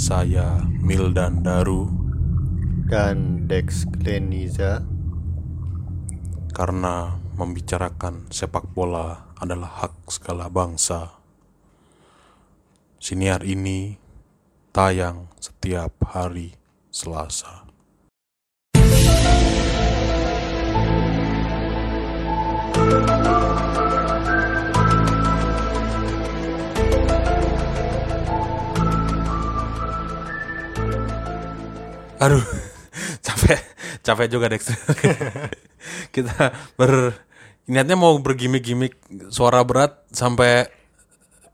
saya Mildan Daru dan Dex Gleniza karena membicarakan sepak bola adalah hak segala bangsa. Siniar ini tayang setiap hari Selasa. Aduh, capek, capek juga Dex. Kita ber niatnya mau bergimik-gimik suara berat sampai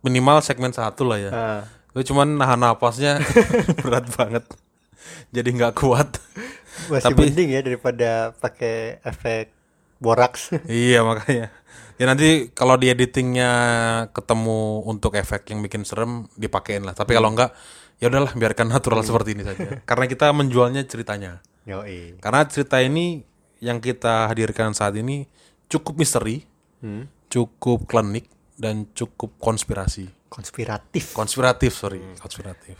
minimal segmen satu lah ya. Gue cuman nahan napasnya berat banget. Jadi nggak kuat. masih Tapi- mending ya daripada pakai efek boraks iya makanya. Ya nanti kalau di editingnya ketemu untuk efek yang bikin serem dipakein lah. Tapi kalau enggak ya udahlah biarkan natural seperti ini saja. Karena kita menjualnya ceritanya. Yoi. Karena cerita ini yang kita hadirkan saat ini cukup misteri, Hmm. cukup klinik dan cukup konspirasi. konspiratif Konspiratif, sorry, konspiratif.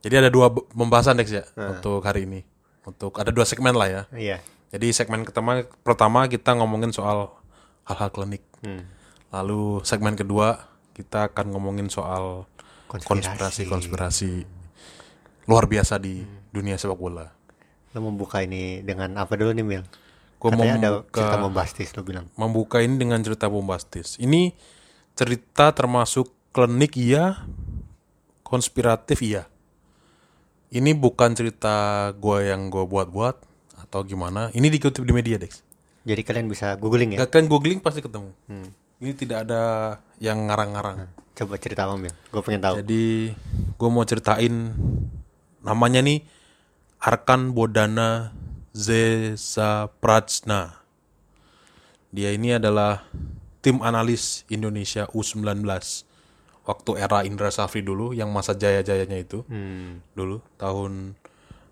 Jadi ada dua pembahasan Dex ya untuk hari ini. Untuk ada dua segmen lah ya. iya Jadi segmen pertama pertama kita ngomongin soal hal-hal klinik. Hmm. Lalu segmen kedua kita akan ngomongin soal. Konspirasi-konspirasi luar biasa di dunia sepak bola. lo membuka ini dengan apa dulu nih Mil Gua katanya ada membuka- cerita membastis lo bilang membuka ini dengan cerita bombastis. Ini cerita termasuk klinik iya, konspiratif iya. Ini bukan cerita gua yang gua buat-buat atau gimana. Ini dikutip di media, Dex. jadi kalian bisa googling ya Gak kan googling pasti ketemu. Ini tidak ada yang ngarang-ngarang. coba cerita apa Mil gue pengen tahu Jadi gua mau ceritain namanya nih Arkan Bodana Zezaprajna. Dia ini adalah tim analis Indonesia U19 waktu era Indra Safri dulu yang masa jaya-jayanya itu Hmm. dulu tahun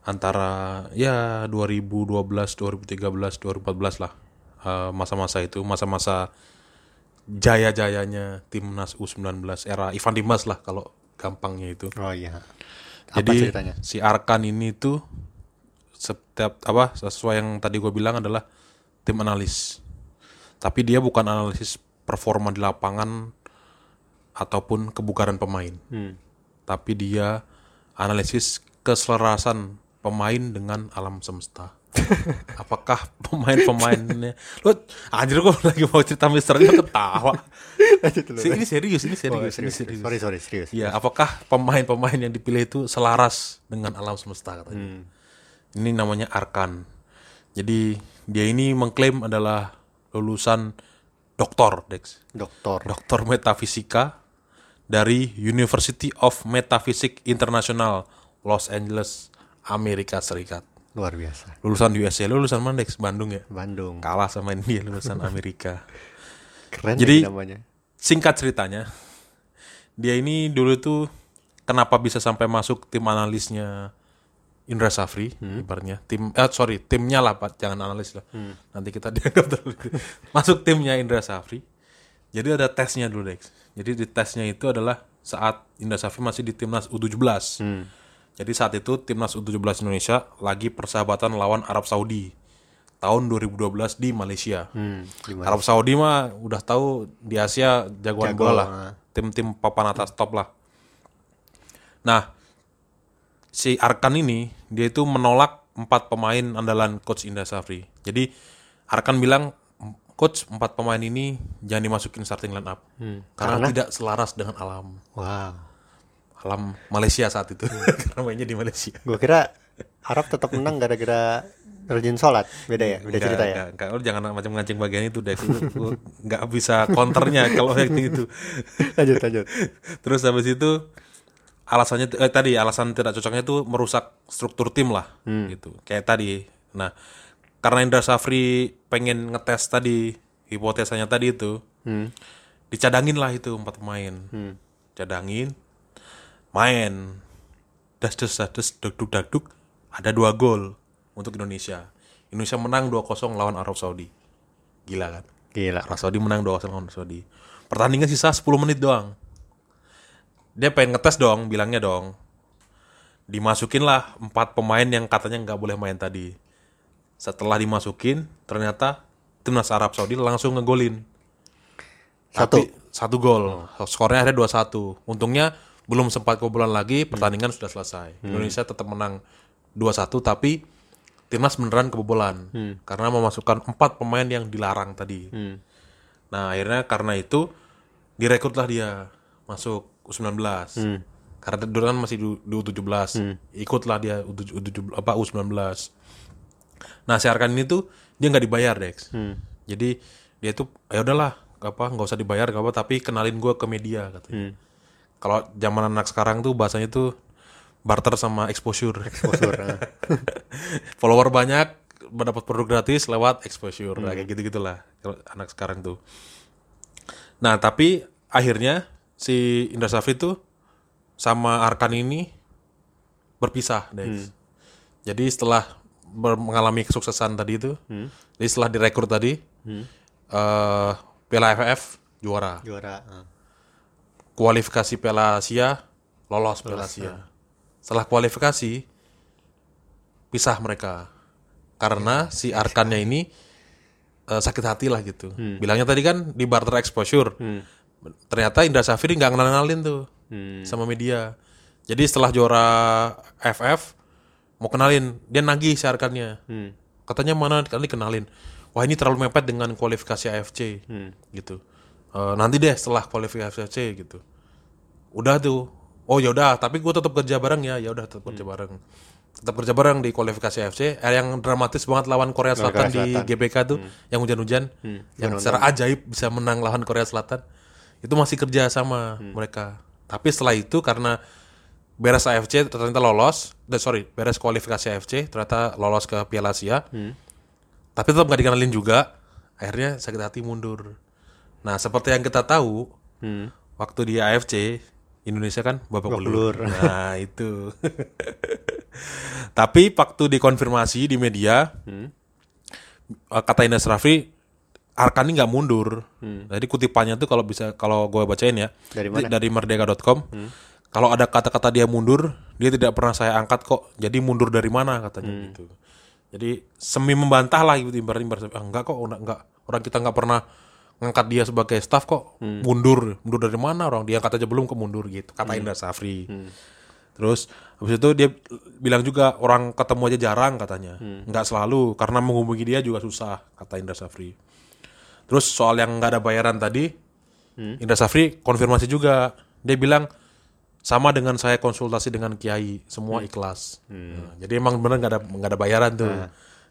antara ya 2012, 2013, 2014 lah Eh, masa-masa itu masa-masa jaya-jayanya timnas U19 era Ivan Dimas lah kalau gampangnya itu. oh iya apa Jadi ceritanya si Arkan ini tuh setiap apa sesuai yang tadi gue bilang adalah tim analis. Tapi dia bukan analisis performa di lapangan ataupun kebugaran pemain. Hmm. Tapi dia analisis keselarasan pemain dengan alam semesta. Apakah pemain-pemainnya Lu anjir gue lagi mau cerita misteri lu ketawa. Si, ini serius, ini Oh, serius, ini serius, serius. sorry sorry serius Iya, apakah pemain-pemain yang dipilih itu selaras dengan alam semesta katanya? Ini namanya Arkan. Jadi dia ini mengklaim adalah lulusan doktor, Dex. dokter Doktor metafisika dari University of Metaphysics International, Los Angeles, Amerika Serikat. Luar biasa Lulusan USC, Lu lulusan mana, Dex? Bandung ya? Bandung Kalah sama dia lulusan Amerika. keren Jadi- Jadi, namanya singkat ceritanya, dia ini dulu tuh kenapa bisa sampai masuk tim analisnya Indra Safri, ibaratnya tim, eh sorry timnya lah pak, jangan analis lah. Nanti kita dianggap terlalu masuk timnya Indra Safri. Jadi ada tesnya dulu Dex. Jadi di tesnya itu adalah saat Indra Safri masih di timnas U17. Jadi saat itu timnas U17 Indonesia lagi persahabatan lawan Arab Saudi tahun 2012 di Malaysia. hmm, gimana Arab Saudi mah udah tahu di Asia jagoan Jago, bola lah. ah. Tim-tim papan atas top lah. Nah, si Arkan ini dia itu menolak empat pemain andalan coach Indra Safri. Jadi Arkan bilang coach empat pemain ini jangan dimasukin starting line up karena, Karena? tidak selaras dengan alam wow alam Malaysia saat itu karena mainnya di Malaysia. gue kira Arab tetap menang gara-gara rajin sholat beda ya beda Enggak, cerita ya enggak, enggak. Lu jangan macam ngancing bagian itu deh. Lu nggak bisa counternya kalau yang itu. lanjut lanjut Terus habis itu alasannya eh, tadi alasan tidak cocoknya itu merusak struktur tim lah gitu. Kayak tadi. Nah, karena Indra Safri pengen ngetes tadi hipotesanya tadi itu, Hmm. dicadangin lah itu empat pemain, Hmm. cadangin, main, das das das das duk duk dak duk, ada dua gol untuk Indonesia. Indonesia menang 2-0 lawan Arab Saudi. Gila kan? Gila. Arab Saudi menang 2-0 lawan Arab Saudi. Pertandingan sisa 10 menit doang. Dia pengen ngetes dong, bilangnya dong. Dimasukin lah empat pemain yang katanya nggak boleh main tadi. Setelah dimasukin, ternyata timnas Arab Saudi langsung ngegolin. Satu. Tapi satu gol. Skornya akhirnya 2-1. Untungnya belum sempat kebobolan lagi, pertandingan sudah selesai. Indonesia tetap menang 2-1 tapi timnas beneran kebobolan. Karena memasukkan empat pemain yang dilarang tadi. Hmm. Nah, akhirnya karena itu direkrutlah dia masuk U19. Hmm. Karena dulu kan masih di, di U17. Ikutlah dia U17 apa U19. Nah, si Arkan ini tuh dia nggak dibayar, Dex. Hmm. Jadi dia tuh ya udahlah, apa nggak usah dibayar nggak apa tapi kenalin gue ke media katanya. Hmm. Kalau zaman anak sekarang tuh bahasanya tuh barter sama exposure. Exposure. ah. Follower banyak mendapat produk gratis lewat exposure Nah, kayak gitu gitulah kalau anak sekarang tuh. Nah tapi akhirnya si Indra Safri tuh sama Arkan ini berpisah, Dex. Jadi setelah mengalami kesuksesan tadi itu, jadi setelah direkrut tadi, eh Piala AFF juara, Juara. ah. Kualifikasi Piala Asia lolos Piala Asia. Setelah kualifikasi pisah mereka karena si Arkannya ini eh, sakit hati lah gitu. Bilangnya tadi kan di barter exposure. Ternyata Indra Safri nggak kenal-kenalin tuh Hmm. sama media. Jadi setelah juara FF mau kenalin, dia nagih si Arkannya. Hmm. Katanya mana kali kenalin. Wah ini terlalu mepet dengan kualifikasi AFC gitu. Eh, nanti deh setelah kualifikasi AFC gitu. Udah tuh. Oh ya udah, tapi gue tetap kerja bareng ya. Ya udah tetap kerja bareng. Tetap kerja bareng di kualifikasi AFC. Eh, yang dramatis banget lawan Korea Selatan, di Selatan. GBK tuh, yang hujan-hujan, yang secara ajaib bisa menang lawan Korea Selatan. Itu masih kerja sama mereka. Tapi setelah itu karena beres AFC ternyata lolos, eh, sorry, beres kualifikasi AFC ternyata lolos ke Piala Asia. Tapi tetap nggak dikenalin juga. Akhirnya sakit hati mundur. Nah, seperti yang kita tahu, Hmm. waktu di AFC Indonesia kan babak belur. Nah, itu. Tapi waktu dikonfirmasi di media, Hmm. eh, kata Ines Raffi, Arkan ini nggak mundur. Jadi kutipannya tuh kalau bisa kalau gue bacain ya Hmm. Dari mana? Hmm. dari merdeka.com. Kalau ada kata-kata dia mundur, dia tidak pernah saya angkat kok. Jadi mundur dari mana katanya Hmm. gitu. Jadi semi membantah lah gitu ibaratnya ibaratnya, "Ah, enggak kok enggak, enggak. orang kita nggak pernah ngangkat dia sebagai staff kok Hmm. mundur. Mundur dari mana orang? Dia kata aja belum ke mundur gitu. Kata Indra Safri. Hmm. terus habis itu dia bilang juga orang ketemu aja jarang katanya. Hmm. nggak selalu karena menghubungi dia juga susah kata Indra Safri. Terus soal yang nggak ada bayaran tadi Hmm. Indra Safri konfirmasi juga. Dia bilang sama dengan saya konsultasi dengan Kiai semua ikhlas. Nah, jadi emang bener nggak ada nggak ada bayaran tuh.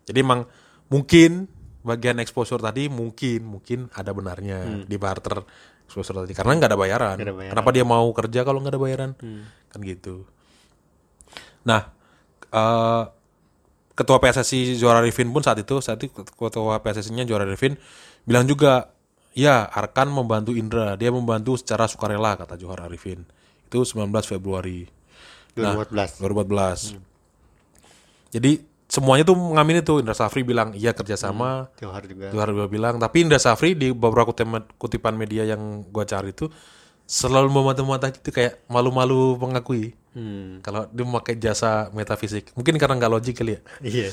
Jadi emang mungkin bagian exposure tadi mungkin mungkin ada benarnya di barter exposure tadi. Karena nggak ada bayaran. Ada bayaran. kenapa dia mau kerja kalau nggak ada bayaran? Kan gitu. Nah eh, ketua PSSI Juara Rifin pun saat itu saat itu ketua PSSI-nya Juara Rifin bilang juga ya Arkan membantu Indra. Dia membantu secara sukarela kata Johar Arifin itu 19 Februari. 2014. 2014 jadi semuanya tuh mengamini tuh Indra Safri bilang iya kerjasama Johar juga. Johar juga bilang tapi Indra Safri di beberapa kutipan, kutipan media yang gua cari itu selalu memata-mata gitu kayak malu-malu mengakui Hmm. kalau dia memakai jasa metafisik mungkin karena nggak logik kali ya Iya.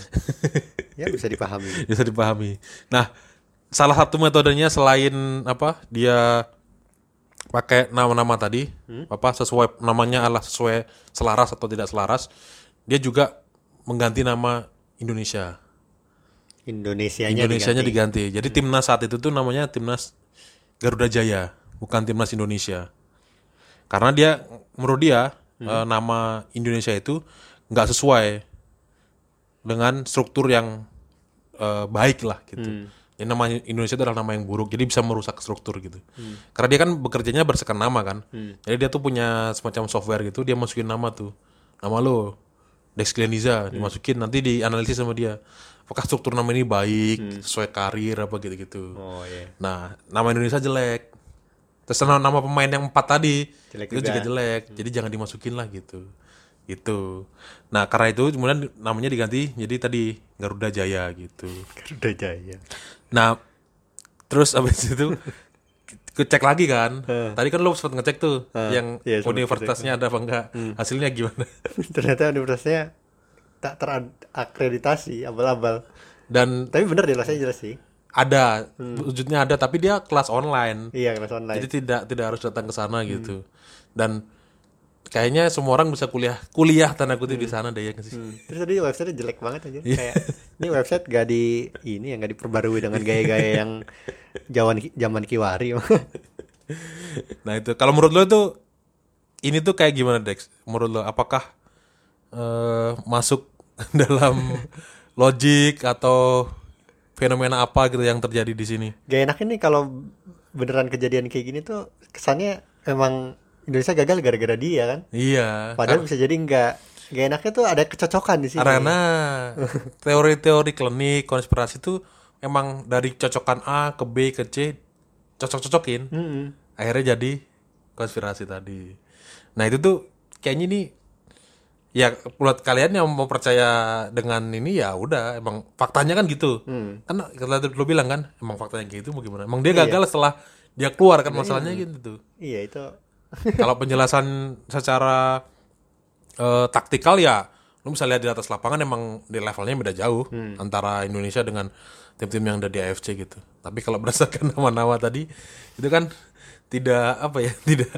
ya bisa dipahami. bisa dipahami. Nah, salah satu metodenya selain apa dia pakai nama-nama tadi, apa sesuai namanya adalah sesuai selaras atau tidak selaras, dia juga mengganti nama Indonesia. Indonesianya Indonesianya diganti. diganti. Jadi timnas saat itu tuh namanya timnas Garuda Jaya, bukan timnas Indonesia. Karena dia menurut dia eh, nama Indonesia itu nggak sesuai dengan struktur yang eh, baik lah gitu. Jadi nama Indonesia itu adalah nama yang buruk, jadi bisa merusak struktur gitu. Karena dia kan bekerjanya berdasarkan nama kan. Jadi dia tuh punya semacam software gitu, dia masukin nama tuh. Nama lo Dex Klianiza dimasukin nanti dianalisis sama dia apakah struktur nama ini baik Hmm. sesuai karir apa gitu-gitu Oh iya. nah nama Indonesia jelek terus nama, nama pemain yang empat tadi Jelek itu juga. Hmm. juga jelek jadi jangan dimasukin lah gitu itu nah karena itu kemudian namanya diganti jadi tadi Garuda Jaya gitu Garuda Jaya. Nah, terus abis itu cek lagi kan. Tadi kan lo sempat ngecek tuh yang iya, sempet universitasnya ada apa enggak. Hasilnya gimana? Ternyata universitasnya tak terakreditasi abal-abal. Dan Tapi bener di Los Angeles sih. ada wujudnya ada tapi dia kelas online. Iya kelas online. Jadi tidak tidak harus datang ke sana gitu. Dan kayaknya semua orang bisa kuliah kuliah tanda kutip di sana deh ya sih. Terus tadi website jelek banget aja. Kayak ini website gak di ini yang gak diperbarui dengan gaya-gaya yang zaman zaman kiwari. Nah itu kalau menurut lo itu ini tuh kayak gimana Dex? Menurut lo apakah eh, masuk dalam logik atau fenomena apa gitu yang terjadi di sini? gak enak ini kalau beneran kejadian kayak gini tuh kesannya emang Indonesia gagal gara-gara dia kan. Iya. Padahal bisa jadi enggak. Gak enaknya tuh ada kecocokan di sini. Karena teori-teori klinik konspirasi itu emang dari cocokan A ke B ke C cocok-cocokin. Mm-mm. Akhirnya jadi konspirasi tadi. Nah, itu tuh kayaknya ini ya buat kalian yang mau percaya dengan ini ya udah emang faktanya kan gitu. Hmm. Kan kita lo bilang kan emang faktanya gitu mau gimana? Emang dia gagal setelah dia keluar kan masalahnya gitu tuh. Iya itu. Kalau penjelasan secara eh, taktikal ya lu bisa lihat di atas lapangan emang di levelnya beda jauh antara Indonesia dengan tim-tim yang ada di AFC gitu. Tapi kalau berdasarkan nama-nama tadi itu kan tidak apa ya tidak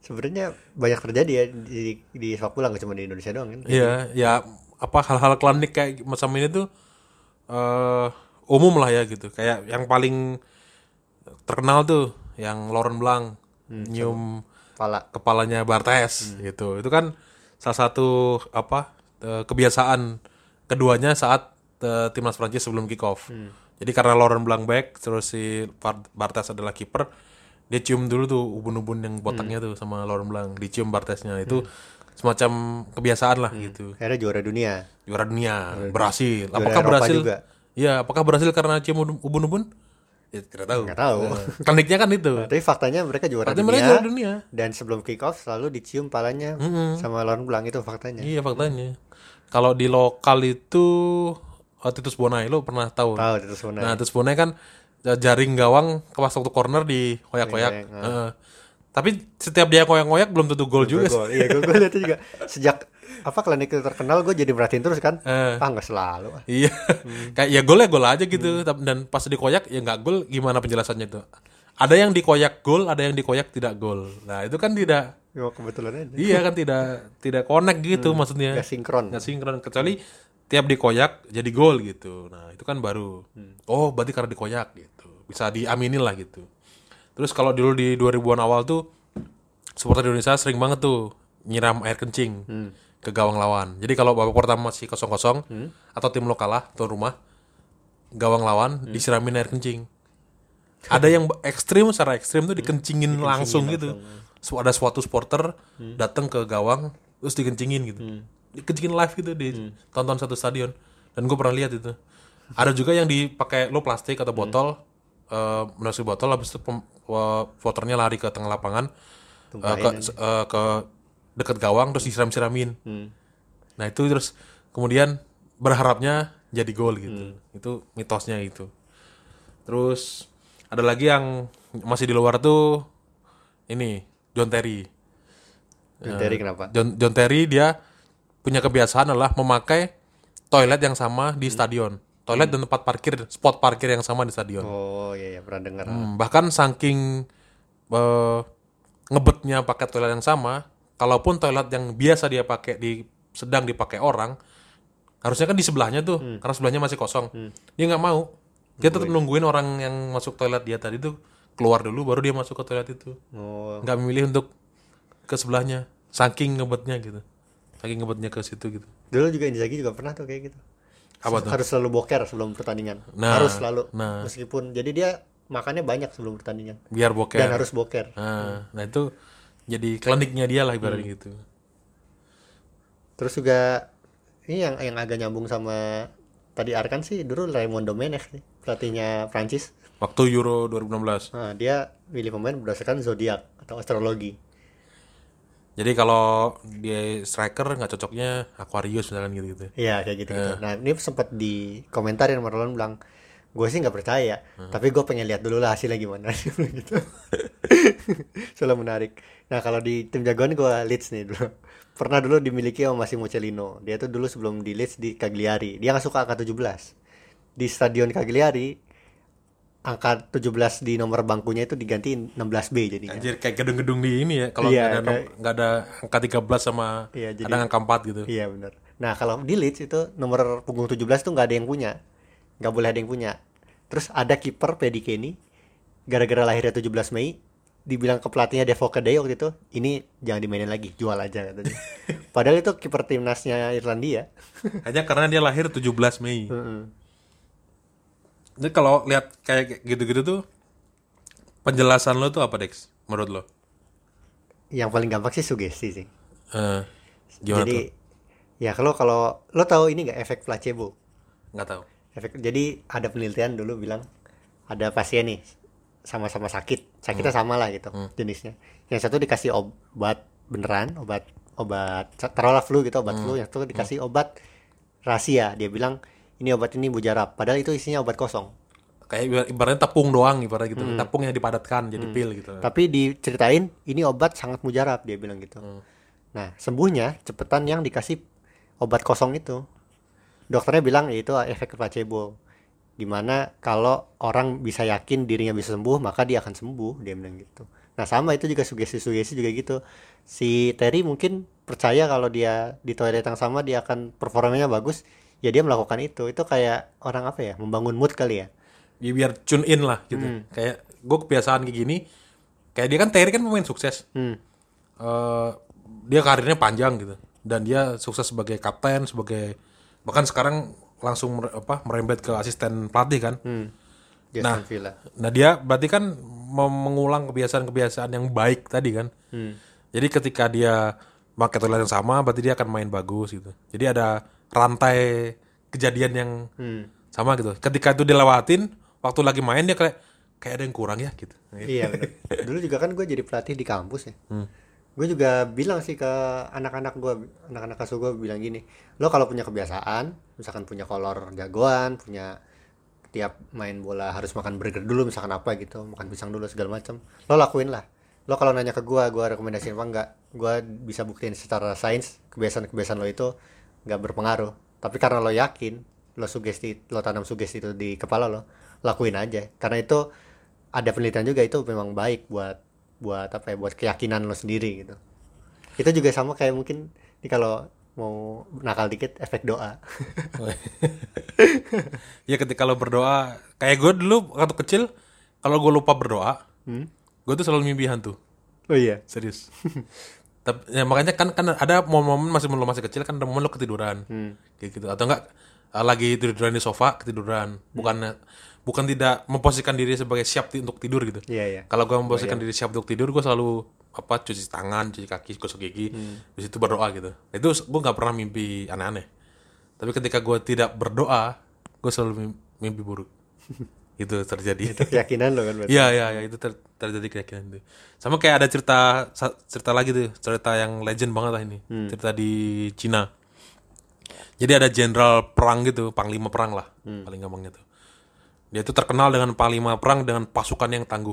Sebenarnya banyak terjadi ya di di sepak bola nggak cuma di Indonesia doang kan. Iya, ya apa hal-hal klinik kayak macam ini tuh eh umum lah ya gitu. Kayak yang paling terkenal tuh yang Lauren Blanc nyium Pala. kepalanya Bartes gitu. Itu kan salah satu apa eh, kebiasaan keduanya saat eh, timnas Prancis sebelum kick off. Jadi karena Lauren Blanc back terus si Bar- Bartes adalah kiper, dia cium dulu tuh ubun-ubun yang botaknya tuh sama Lauren Blanc, dicium Bartesnya. Itu semacam kebiasaan lah gitu. Akhirnya juara dunia. Juara dunia, berhasil. Juara Apakah Eropa berhasil? juga. Ya, apakah berhasil karena cium ubun- ubun-ubun? Ya, tidak tahu. Nggak tahu. Kliniknya kan itu. Tapi faktanya mereka juara dunia. mereka juara dunia. Dan sebelum kick off selalu dicium palanya sama Lawan Blanc itu faktanya. Iya faktanya. Kalau di lokal itu oh, Titus Bonai lo pernah tahu? Tahu itu sebenarnya. Nah Titus Bonai kan jaring gawang ke pas waktu corner di koyak-koyak. Heeh. Tapi setiap dia koyak-koyak belum tentu gol juga. Gol. Iya, gue gue lihat itu juga. Sejak apa klinik terkenal gue jadi merhatiin terus kan. Eh. Ah nggak selalu. ah. Iya. Kayak ya gol ya gol aja gitu. Tapi- Dan pas dikoyak ya nggak gol gimana penjelasannya itu? Ada yang dikoyak gol, ada yang dikoyak tidak gol. Nah itu kan tidak. Kebetulan aja. iya kan tidak tidak connect gitu maksudnya. Gak sinkron. nggak sinkron kecuali tiap dikoyak jadi gol gitu nah itu kan baru oh berarti karena dikoyak gitu bisa diaminin lah gitu terus kalau dulu di 2000-an awal tuh supporter Indonesia sering banget tuh nyiram air kencing ke gawang lawan. Jadi kalau babak pertama masih kosong-kosong atau tim lo kalah tuan rumah gawang lawan disiramin air kencing. Ada yang ekstrim secara ekstrim tuh dikencingin langsung gitu. Su- ada suatu supporter datang ke gawang terus dikencingin gitu. Dikencingin live gitu di tonton satu stadion. Dan gue pernah lihat itu. Ada juga yang dipakai lo plastik atau botol eh menusuk botol habis itu pem, voternya lari ke tengah lapangan eh, ke eh, ke dekat gawang terus disiram-siramin nah itu terus kemudian berharapnya jadi gol gitu itu mitosnya itu terus ada lagi yang masih di luar tuh ini John Terry John Terry kenapa? John, John Terry dia punya kebiasaan adalah memakai toilet yang sama di stadion. Toilet dan tempat parkir, spot parkir yang sama di stadion. Oh iya, iya pernah dengar. Hmm, bahkan saking eh, ngebetnya pakai toilet yang sama, kalaupun toilet yang biasa dia pakai di sedang dipakai orang, harusnya kan di sebelahnya tuh, karena sebelahnya masih kosong. Dia nggak mau. Dia tetap nungguin orang yang masuk toilet dia tadi tuh keluar dulu, baru dia masuk ke toilet itu. Oh, Nggak memilih untuk ke sebelahnya, saking ngebetnya gitu, saking ngebetnya ke situ gitu. dulu juga Inzaghi juga pernah tuh kayak gitu. Apa tuh? Harus selalu boker sebelum pertandingan. Nah, harus selalu. nah. Meskipun jadi dia makannya banyak sebelum pertandingan Biar boker. dan harus boker. Nah, nah itu jadi kliniknya dia lah ibaratnya gitu. Terus juga ini yang yang agak nyambung sama tadi Arkan sih dulu Raymond Domenech sih, pelatihnya Prancis. Waktu Euro 2016. Nah, dia milih pemain berdasarkan zodiak atau astrologi. Jadi kalau dia striker nggak cocoknya Aquarius misalkan gitu gitu. Iya kayak gitu, gitu. Nah ini sempat di komentarin Marlon bilang, gue sih nggak percaya, tapi gue pengen lihat dulu lah hasilnya gimana gitu. Soalnya menarik. Nah kalau di tim jagoan gue Leeds nih dulu. Pernah dulu dimiliki sama Massimo Cellino. Dia tuh dulu sebelum di Leeds di Cagliari. Dia nggak suka angka 17. Di stadion Cagliari angka 17 di nomor bangkunya itu diganti 16B jadinya. Anjir kayak gedung-gedung di ini ya. Kalau Iya, nggak ada kayak- nggak ada angka 13 sama Iya, jadi- ada angka 4 gitu. Iya benar. Nah kalau di Leeds itu nomor punggung 17 tuh nggak ada yang punya, nggak boleh ada yang punya. Terus ada kiper Paddy Kenny, gara-gara lahirnya 17 Mei, dibilang ke pelatihnya Devo Kedai waktu itu, ini jangan dimainin lagi, jual aja katanya. Padahal itu kiper timnasnya Irlandia. Hanya karena dia lahir 17 Mei. Heeh. Jadi kalau lihat kayak gitu-gitu tuh penjelasan lo tuh apa Dex menurut lo? Yang paling gampang sih sugesti sih. Gimana jadi tuh? ya kalau kalau lo tahu ini nggak efek placebo? Nggak tahu. Efek jadi ada penelitian dulu bilang ada pasien nih sama-sama sakit, sakitnya sama lah gitu jenisnya. Yang satu dikasih obat beneran, obat obat taruhlah flu gitu obat flu, yang satu dikasih obat rahasia. Dia bilang ini obat ini mujarab, padahal itu isinya obat kosong. Kayak ibar- ibaratnya tepung doang ibarat gitu. Hmm. Tepung yang dipadatkan jadi pil gitu. Tapi diceritain ini obat sangat mujarab dia bilang gitu. Nah sembuhnya cepetan yang dikasih obat kosong itu. Dokternya bilang itu efek placebo. Di mana kalau orang bisa yakin dirinya bisa sembuh maka dia akan sembuh dia bilang gitu. Nah sama itu juga sugesti-sugesti juga gitu. Si Terry mungkin percaya kalau dia di toilet yang sama dia akan performanya bagus. Ya dia melakukan itu. Itu kayak orang apa ya membangun mood kali ya. Ya, biar tune in lah gitu. Hmm. Kayak gue kebiasaan kayak gini. Kayak dia kan Terry kan pemain sukses. Hmm. Eh, dia karirnya panjang gitu dan dia sukses sebagai kapten sebagai bahkan sekarang langsung mer- apa merembet ke asisten pelatih kan Hmm. Nah. Villa. nah dia berarti kan mengulang kebiasaan-kebiasaan yang baik tadi kan Hmm. jadi ketika dia pakai toilet yang sama berarti dia akan main bagus gitu jadi ada rantai kejadian yang Hmm. sama gitu ketika itu dilewatin waktu lagi main dia kayak kayak ada yang kurang ya gitu Iya bener. Dulu juga kan gue jadi pelatih di kampus ya. Hmm. Gue juga bilang sih ke anak-anak gue, anak-anak asuh gue bilang gini, lo kalau punya kebiasaan, misalkan punya kolor jagoan, punya tiap main bola harus makan burger dulu, misalkan apa gitu, makan pisang dulu segala macam, lo lakuin lah. Lo kalau nanya ke gue, gue rekomendasiin apa enggak, gue bisa buktiin secara sains kebiasaan-kebiasaan lo itu nggak berpengaruh. Tapi karena lo yakin, lo sugesti, lo tanam sugesti itu di kepala lo, lakuin aja. Karena itu ada penelitian juga itu memang baik buat buat apa ya buat keyakinan lo sendiri gitu. Itu juga sama kayak mungkin ini kalau mau nakal dikit efek doa. Ya ketika lo berdoa kayak gue dulu waktu kecil kalau gue lupa berdoa Hmm? gue tuh selalu mimpi hantu. Oh iya? Serius. Tapi ya makanya kan kan ada momen-momen masih lo masih kecil kan ada momen lo ketiduran. Hmm. kayak gitu. Atau enggak eh, lagi tiduran di sofa ketiduran. Bukan bukan tidak memposisikan diri sebagai siap ti- untuk tidur gitu. Iya iya. Kalau gue memposisikan diri siap untuk tidur gue selalu apa cuci tangan cuci kaki gosok gigi di situ berdoa gitu. Itu gue nggak pernah mimpi aneh-aneh. Tapi ketika gue tidak berdoa gue selalu mim- mimpi buruk. Itu terjadi. Keyakinan lo kan berarti? Iya iya iya itu ter- terjadi keyakinan itu. Sama kayak ada cerita cerita lagi tuh cerita yang legend banget lah ini. Cerita di Cina. Jadi ada jenderal perang gitu panglima perang lah paling gampangnya tuh. Dia tuh terkenal dengan panglima perang dengan pasukan yang tangguh.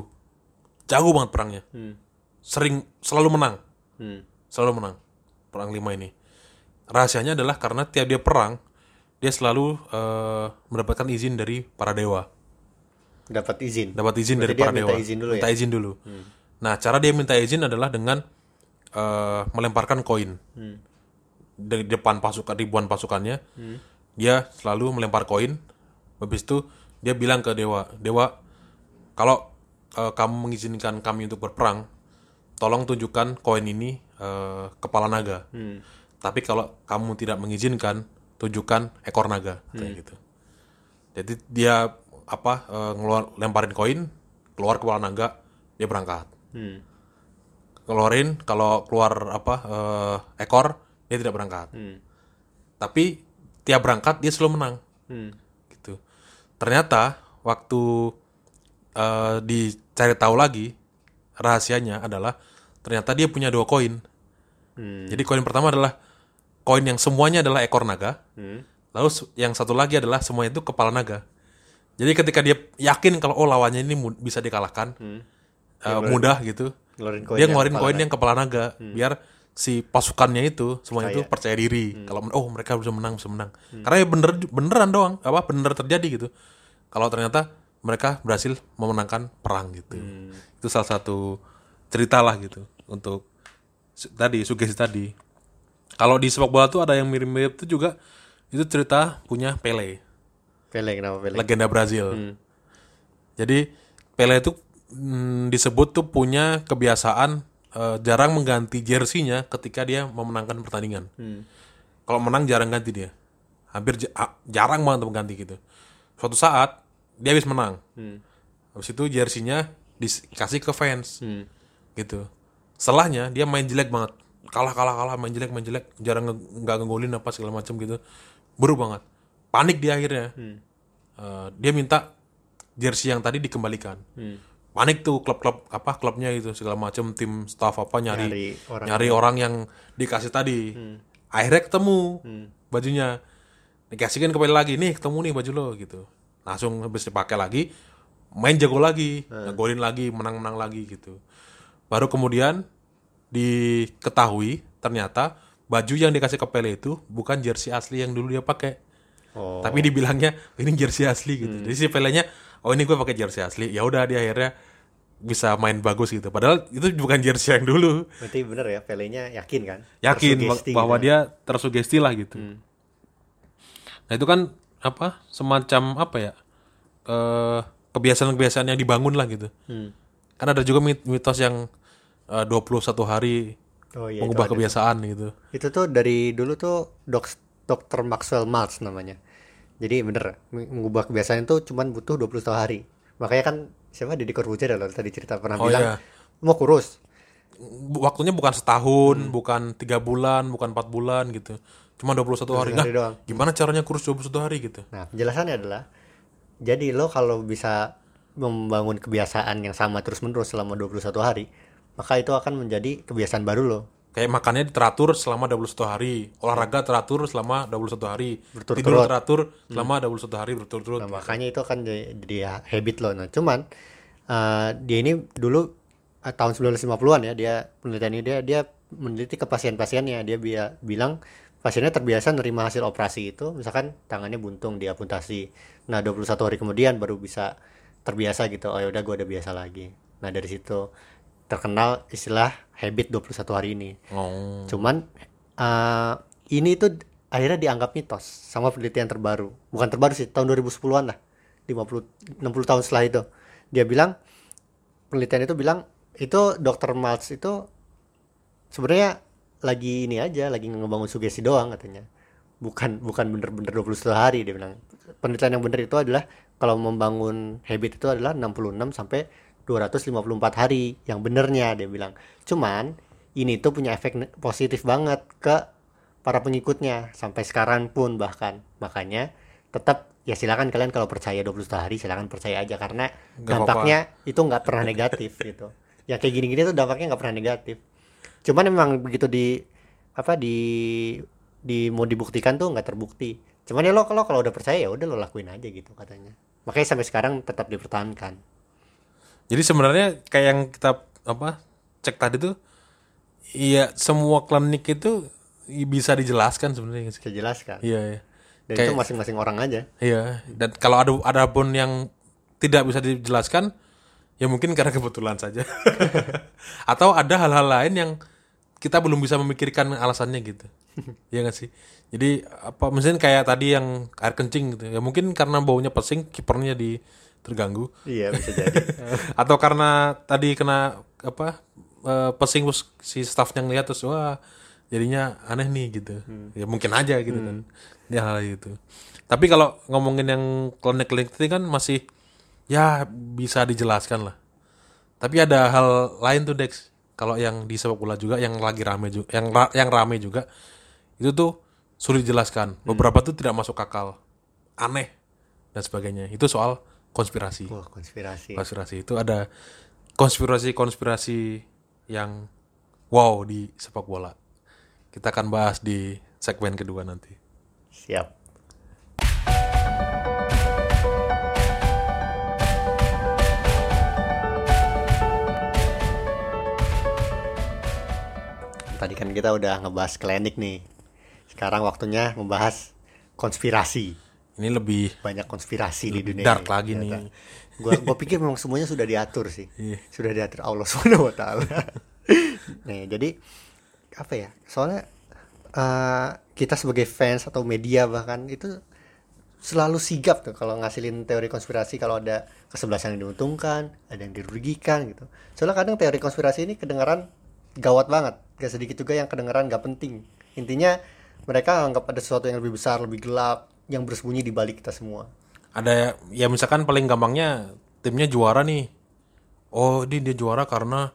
Jago banget perangnya. Hmm. Sering selalu menang Hmm. selalu menang perang lima ini. Rahasianya adalah karena tiap dia perang dia selalu eh, mendapatkan izin dari para dewa dapat izin dapat izin Berarti dari para minta dewa. izin dulu ya? Hmm. minta izin dulu. Nah, cara dia minta izin adalah dengan eh, melemparkan koin Hmm. dari depan pasukan ribuan pasukannya. Hmm. Dia selalu melempar koin. Habis itu dia bilang ke dewa, dewa, kalau eh, kamu mengizinkan kami untuk berperang, tolong tunjukkan koin ini eh, kepala naga. Hmm. Tapi kalau kamu tidak mengizinkan, tunjukkan ekor naga Hmm. kayak gitu. Jadi dia apa eh, ngeluar lemparin koin, keluar kepala naga, dia berangkat. Hmm. Keluarin kalau keluar apa eh, ekor, dia tidak berangkat. Hmm. Tapi tiap berangkat dia selalu menang. Hmm. Ternyata waktu eh, dicari tahu lagi rahasianya adalah ternyata dia punya dua koin. Hmm. Jadi koin pertama adalah koin yang semuanya adalah ekor naga. Hmm. Lalu yang satu lagi adalah semuanya itu kepala naga. Jadi ketika dia yakin kalau oh lawannya ini bisa dikalahkan eh, mudah gitu, Ngeluarin koin dia ngeluarin koin yang kepala naga biar si pasukannya itu semuanya itu percaya diri Hmm. kalau oh mereka bisa menang bisa menang karena ya bener beneran doang apa bener terjadi gitu kalau ternyata mereka berhasil memenangkan perang gitu Hmm. itu salah satu cerita lah gitu untuk su- tadi sugesti tadi kalau di sepak bola tuh ada yang mirip-mirip tuh juga itu cerita punya Pele Pele kenapa Pele? legenda Brazil. Jadi Pele itu mm, disebut tuh punya kebiasaan eh, jarang mengganti jersinya ketika dia memenangkan pertandingan. Kalau menang jarang ganti dia, hampir ah, jarang banget mengganti gitu. Suatu saat dia habis menang, habis itu jersinya dikasih ke fans, Hmm. gitu. Setelahnya dia main jelek banget, kalah kalah kalah main jelek main jelek, jarang nge- nggak ngegolin apa segala macam gitu, buruk banget, panik dia akhirnya. Eh, dia minta jersey yang tadi dikembalikan. Hmm. Panik tuh klub-klub apa klubnya itu segala macam tim staff apa nyari Nyari orang. nyari orang yang dikasih tadi. Akhirnya ketemu bajunya. Dikasihkan kembali lagi nih ketemu nih baju lo gitu. Langsung habis dipakai lagi main jago lagi, ngegolin lagi, menang-menang lagi gitu. Baru kemudian diketahui ternyata baju yang dikasih ke Pele itu bukan jersey asli yang dulu dia pakai. Oh. Tapi dibilangnya "Oh, ini jersey asli gitu. Jadi si Pelenya, oh ini gue pakai jersey asli. Ya udah dia akhirnya bisa main bagus gitu. Padahal itu bukan jersey yang dulu. Berarti bener ya Pelenya yakin kan? Yakin Tersugesti bahwa gitu. dia tersugesti lah gitu. Nah itu kan apa semacam apa ya eh kebiasaan-kebiasaan yang dibangun lah gitu. Hmm. Kan ada juga mit- mitos yang eh, 21 hari Oh iya. itu mengubah ada. kebiasaan gitu. Itu tuh dari dulu tuh dok Dr. Maxwell Maltz namanya. Jadi bener meng- mengubah kebiasaan itu cuman butuh 21 hari. Makanya kan siapa Deddy Corbuzier ya lo tadi cerita pernah Oh, bilang iya. mau kurus. Waktunya bukan setahun, bukan tiga bulan, bukan empat bulan gitu. Cuma 21 hari. Nah, hari doang. gimana caranya kurus 21 hari gitu? Nah, penjelasannya adalah jadi lo kalau bisa membangun kebiasaan yang sama terus-menerus selama 21 hari, maka itu akan menjadi kebiasaan baru lo. Kayak makannya teratur selama 21 hari, olahraga teratur selama 21 hari, tidur teratur selama 21 hari berturut-turut. Nah, makanya itu akan jadi, jadi habit lo. Nah, cuman eh, dia ini dulu eh, tahun 1950-an ya, dia penelitian ini dia dia meneliti ke pasien-pasiennya. Dia bia- bilang pasiennya terbiasa nerima hasil operasi itu, misalkan tangannya buntung dia amputasi. Nah, 21 hari kemudian baru bisa terbiasa gitu. Oh ya udah gue udah biasa lagi. Nah, dari situ terkenal istilah habit 21 hari ini. Oh. Cuman eh, ini tuh akhirnya dianggap mitos sama penelitian terbaru. Bukan terbaru sih, tahun 2010-an lah. 50 60 tahun setelah itu. Dia bilang penelitian itu bilang itu Dr. Maltz itu sebenarnya lagi ini aja, lagi ngebangun sugesti doang katanya. Bukan bukan bener-bener 21 hari dia bilang. Penelitian yang bener itu adalah kalau membangun habit itu adalah 66 sampai 254 hari yang benernya dia bilang. Cuman ini tuh punya efek positif banget ke para pengikutnya sampai sekarang pun bahkan. Makanya tetap ya silakan kalian kalau percaya 21 hari silakan percaya aja karena Nggak dampaknya itu nggak pernah negatif gitu. Ya kayak gini-gini tuh dampaknya nggak pernah negatif. Cuman memang begitu di apa di di mau dibuktikan tuh nggak terbukti. Cuman ya lo kalau kalau udah percaya ya udah lo lakuin aja gitu katanya. Makanya sampai sekarang tetap dipertahankan. Jadi sebenarnya kayak yang kita apa cek tadi tuh, iya semua klinik itu bisa dijelaskan sebenarnya nggak sih. Saya jelaskan. Iya, iya. Dan Kayak- itu masing-masing orang aja. Iya, dan kalau ada ada pun yang tidak bisa dijelaskan, ya mungkin karena kebetulan saja. Atau ada hal-hal lain yang kita belum bisa memikirkan alasannya gitu. Iya nggak sih? Jadi apa misalnya kayak tadi yang air kencing gitu. Ya mungkin karena baunya pesing kipernya di terganggu. Iya bisa jadi. atau karena tadi kena apa eh, pesing si staffnya ngeliat terus wah jadinya aneh nih gitu. Ya mungkin aja gitu kan. Ya hal gitu. Tapi kalau ngomongin yang klinik-klinik itu kan masih ya bisa dijelaskan lah. Tapi ada hal lain tuh Dex. Kalau yang di sepak bola juga yang lagi rame juga yang ra- yang rame juga itu tuh sulit dijelaskan. Beberapa tuh tidak masuk akal, aneh dan sebagainya. Itu soal konspirasi. Wah, konspirasi. Konspirasi itu ada konspirasi-konspirasi yang wow di sepak bola. Kita akan bahas di segmen kedua nanti. Siap. Tadi kan kita udah ngebahas klinik nih. Sekarang waktunya membahas konspirasi. Ini lebih Banyak konspirasi di dunia dark ini, lagi ternyata. nih. Gua gua pikir memang semuanya sudah diatur sih. Iya. Sudah diatur Allah Subhanahu wa taala. Nih, jadi apa ya? Soalnya eh, kita sebagai fans atau media bahkan itu selalu sigap tuh kalau ngasilin teori konspirasi kalau ada kesebelasan yang diuntungkan, ada yang dirugikan gitu. Soalnya kadang teori konspirasi ini kedengaran gawat banget, gak sedikit juga yang kedengaran gak penting. Intinya mereka anggap ada sesuatu yang lebih besar, lebih gelap, yang bersembunyi di balik kita semua. ada ya misalkan paling gampangnya timnya juara nih oh ini dia juara karena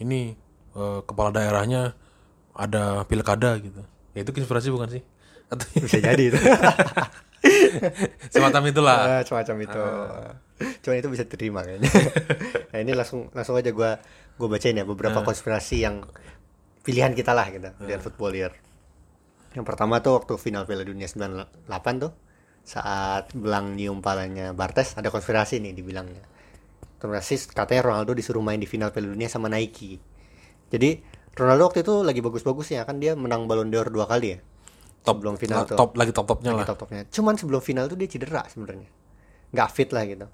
ini eh, kepala daerahnya ada pilkada gitu ya itu konspirasi bukan sih atau Bisa jadi itu. semacam itulah Ah, semacam itu. Cuman itu bisa terima kayaknya. nah ini langsung langsung aja gua gua bacain ya beberapa konspirasi yang pilihan kita lah gitu, pilihan footballer. Yang pertama tuh waktu final Piala Dunia 98 tuh saat belang nyium palanya Bartes ada konspirasi nih dibilangnya. Konspirasi katanya Ronaldo disuruh main di final Piala Dunia sama Nike. Jadi Ronaldo waktu itu lagi bagus-bagusnya kan dia menang Ballon d'Or dua kali ya. top sebelum final tuh. top lagi top topnya Lagi lah top-topnya. Cuman sebelum final tuh dia cedera sebenarnya. Nggak fit lah gitu.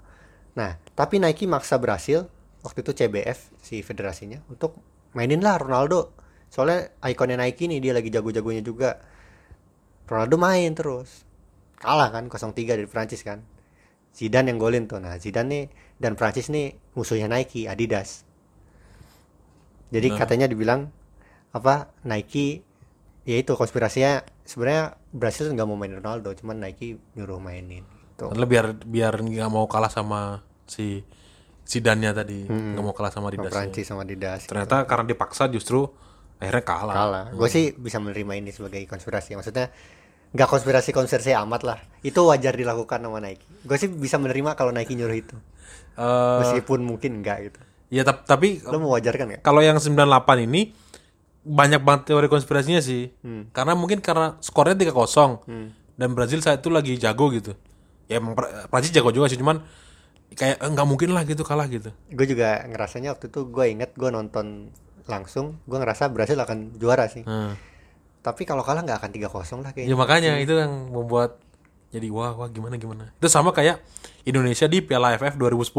Nah, tapi Nike maksa berhasil waktu itu CBF si federasinya untuk mainin lah Ronaldo. Soalnya ikonnya Nike nih dia lagi jago-jagonya juga. Ronaldo main terus. Kalah kan 0-3 dari Prancis kan. Zidane yang golin tuh. Nah, Zidane nih dan Prancis nih musuhnya Nike, Adidas. Jadi katanya dibilang apa Nike ya itu konspirasinya sebenarnya Brasil nggak mau main Ronaldo cuman Nike nyuruh mainin gitu. Karena biar biar nggak mau kalah sama si Zidane tadi nggak mau kalah sama Sama Adidas Prancis sama Adidas ternyata karena dipaksa justru akhirnya kalah, kalah. Gue sih bisa menerima ini sebagai konspirasi. Maksudnya nggak konspirasi konspirasi amat lah. Itu wajar dilakukan sama Nike. Gue sih bisa menerima kalau Nike nyuruh itu. Eh, meskipun mungkin enggak gitu. ya tap- tapi lo mewajarkan nggak? kalau yang 98 ini banyak banget teori konspirasinya sih. Hmm. Karena mungkin karena skornya 3-0 dan Brazil saat itu lagi jago gitu. Ya emang Pra- Prancis jago juga sih cuman kayak eh, nggak mungkin lah gitu kalah gitu. gue juga ngerasanya waktu itu gue inget gue nonton langsung gue ngerasa Brasil akan juara sih Hmm. tapi kalau kalah nggak akan 3-0 lah Ya kayaknya makanya itu yang membuat jadi wah wah gimana gimana. Itu sama kayak Indonesia di Piala AFF 2010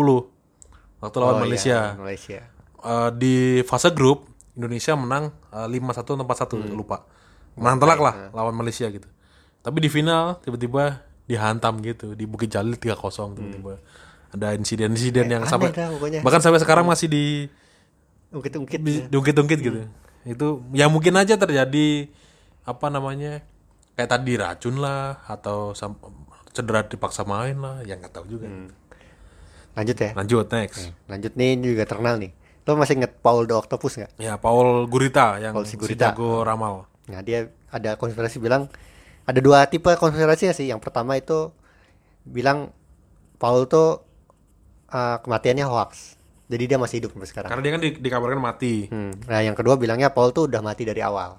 waktu lawan Oh, iya, Malaysia. Malaysia Eh, di fase grup Indonesia menang eh, 5-1 atau 4-1 Hmm. lupa. Menang telak lah lawan Malaysia gitu. Tapi di final tiba-tiba dihantam gitu di Bukit Jalil 3-0 tiba-tiba. Ada insiden-insiden yang Hmm. Eh, aneh sampai dah pokoknya. bahkan sampai sekarang masih di ungkit-ungkit di- diungkit-ungkit gitu. Itu ya mungkin aja terjadi apa namanya? Kayak tadi racun lah atau cedera dipaksa main lah, yang nggak tahu juga. Hmm. lanjut ya Lanjut next. lanjut nih ini juga terkenal nih lo masih inget Paul the Octopus nggak Ya Paul Gurita yang Paul si Sigurita. jago ramal. nah dia ada konspirasi bilang ada dua tipe konspirasinya sih yang pertama itu bilang Paul tuh uh, kematiannya hoax jadi dia masih hidup sampai sekarang Karena dia kan di- dikabarkan mati. Hmm. Nah, yang kedua bilangnya Paul tuh udah mati dari awal.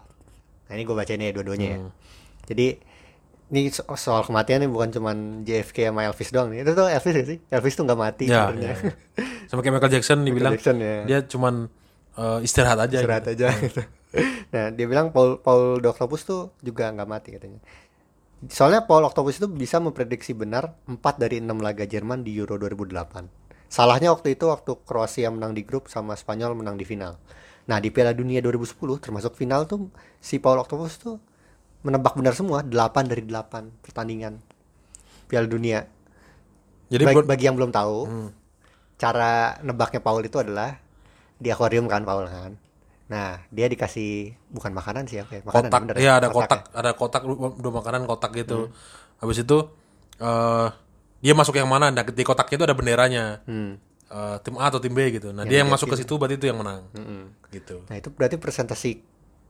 Nah, ini gue bacain ya dua-duanya ya. Jadi ini so- soal kematian ini bukan cuman JFK sama Elvis doang nih. Itu tuh Elvis gak sih? Elvis tuh nggak mati Ya, sebenarnya. ya. Sama kayak Michael Jackson dibilang Jackson, ya. dia cuman eh, istirahat aja. Istirahat gitu. aja gitu. Nah, dia bilang Paul Paul the Octopus tuh juga nggak mati katanya. Soalnya Paul Octopus itu bisa memprediksi benar 4 dari 6 laga Jerman di Euro 2008. Salahnya waktu itu waktu Kroasia menang di grup sama Spanyol menang di final. Nah, di Piala Dunia 2010 termasuk final tuh si Paul Octopus tuh menebak benar semua 8 dari 8 pertandingan Piala Dunia. Jadi bagi, buat- bagi yang belum tahu, cara nebaknya Paul itu adalah di akuarium kan Paul kan. Nah, dia dikasih bukan makanan sih ya? Makanan kotak, bener iya ada Kotak kotak, ya? ada kotak dua makanan kotak gitu. Habis itu eh dia masuk yang mana? Nah, di kotaknya itu ada benderanya. Hmm. Eh, tim A atau tim B gitu. Nah, dia yang masuk ke situ berarti itu yang menang. Gitu. Nah, itu berarti presentasi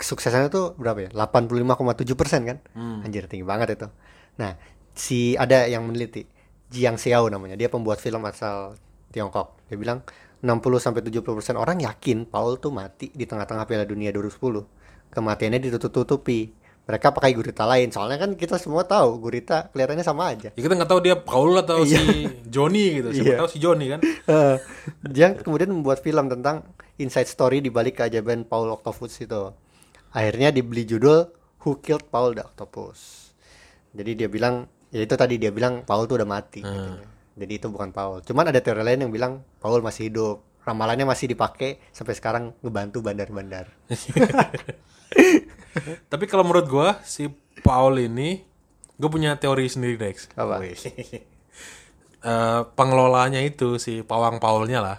kesuksesannya tuh berapa ya 85,7 persen kan Hmm. anjir tinggi banget itu nah si ada yang meneliti Jiang Xiao namanya dia pembuat film asal Tiongkok dia bilang 60 sampai 70 persen orang yakin Paul tuh mati di tengah-tengah Piala Dunia 2010 kematiannya ditutup-tutupi mereka pakai gurita lain soalnya kan kita semua tahu gurita kelihatannya sama aja Ya kita nggak tahu dia Paul atau si Johnny gitu. Siapa Iya. tahu si Johnny kan. Eh, dia kemudian membuat film tentang inside story di balik keajaiban Paul Octopus itu. Akhirnya dibeli judul Who Killed Paul the Octopus. Jadi dia bilang, ya itu tadi dia bilang Paul tuh udah mati. katanya. Jadi itu bukan Paul. Cuman ada teori lain yang bilang Paul masih hidup. Ramalannya masih dipakai sampai sekarang ngebantu bandar-bandar. Tapi kalau menurut gua si Paul ini gue punya teori sendiri Dex. Apa? Eh, pengelolanya itu si pawang Paulnya lah.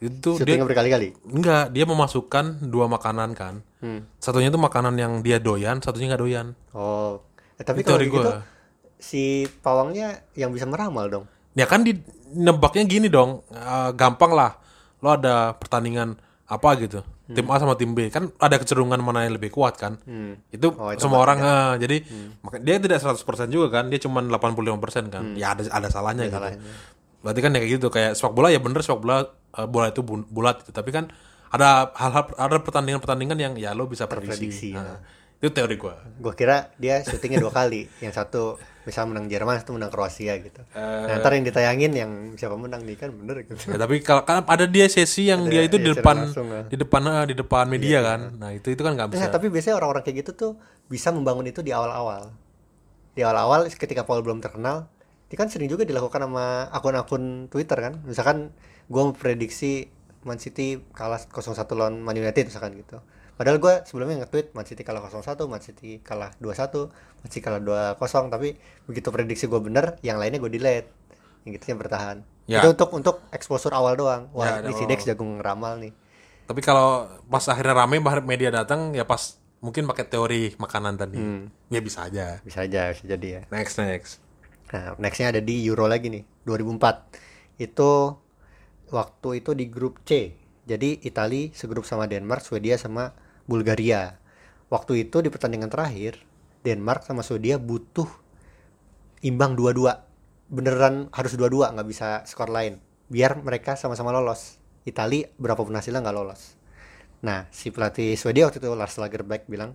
Itu dia Syutingnya berkali-kali. enggak, dia memasukkan dua makanan kan. Hmm. Satunya itu makanan yang dia doyan, satunya nggak doyan. Oh. Eh, tapi Itu kalau gitu gua. si pawangnya yang bisa meramal dong. Ya kan di nebaknya gini dong, eh, gampang lah. Lo ada pertandingan apa gitu, tim A sama tim B kan ada kecenderungan mana yang lebih kuat kan. Itu, Oh, itu semua orang eh, jadi maka- dia tidak 100% juga kan, dia cuma 85% kan. Ya ada ada salahnya gitu. Berarti kan ya kayak gitu kayak sepak bola ya bener sepak bola eh, bola itu bu- bulat gitu. Tapi kan ada hal-hal ada pertandingan-pertandingan yang ya lo bisa prediksi. Prediksi, Nah, Itu teori gua. Gue kira dia syutingnya dua kali. Yang satu misal menang Jerman, satu menang Kroasia gitu. nah, ntar yang ditayangin yang siapa menang nih kan bener gitu. Ya, tapi kalau kan ada dia sesi yang dia itu di iya, secara depan langsung, ah. di depan eh, di depan media kan. Nah, itu itu kan nggak bisa. Nah, tapi biasanya orang-orang kayak gitu tuh bisa membangun itu di awal-awal. Di awal-awal ketika Paul belum terkenal, itu kan sering juga dilakukan sama akun-akun Twitter kan. Misalkan gue memprediksi Man City kalah 0-1 lawan Man United misalkan gitu. Padahal gue sebelumnya nge-tweet Man City kalah 0-1, Man City kalah 2-1, Man City kalah 2-0, tapi begitu prediksi gue bener, yang lainnya gue delete. Yang gitu yang bertahan. Ya. Itu untuk untuk exposure awal doang. Wah, Ya, ini si Dex jago ngeramal nih. Tapi kalau pas akhirnya rame media datang ya pas mungkin pakai teori makanan tadi. Hmm. Ya bisa aja. Bisa aja, bisa jadi ya. Next next. Nah, nextnya ada di Euro lagi nih, 2004. Itu waktu itu di grup C. Jadi Italia segrup sama Denmark, Swedia sama Bulgaria. Waktu itu di pertandingan terakhir, Denmark sama Swedia butuh imbang 2-2. Beneran harus 2-2, nggak bisa skor lain. Biar mereka sama-sama lolos. Italia berapapun hasilnya nggak lolos. Nah, si pelatih Swedia waktu itu Lars Lagerbäck bilang,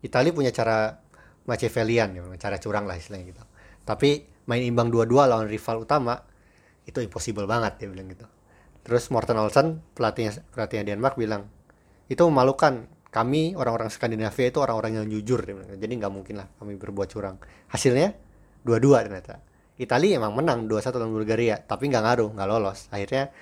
Italia punya cara Machiavellian, ya, cara curang lah istilahnya gitu. Tapi main imbang 2-2 lawan rival utama itu impossible banget dia bilang gitu. Terus Morten Olsen pelatihnya pelatihnya Denmark bilang itu memalukan kami orang-orang Skandinavia itu orang-orang yang jujur jadi nggak mungkin lah kami berbuat curang. Hasilnya dua-dua ternyata. Italia emang menang 2-1 lawan Bulgaria tapi nggak ngaruh nggak lolos. Akhirnya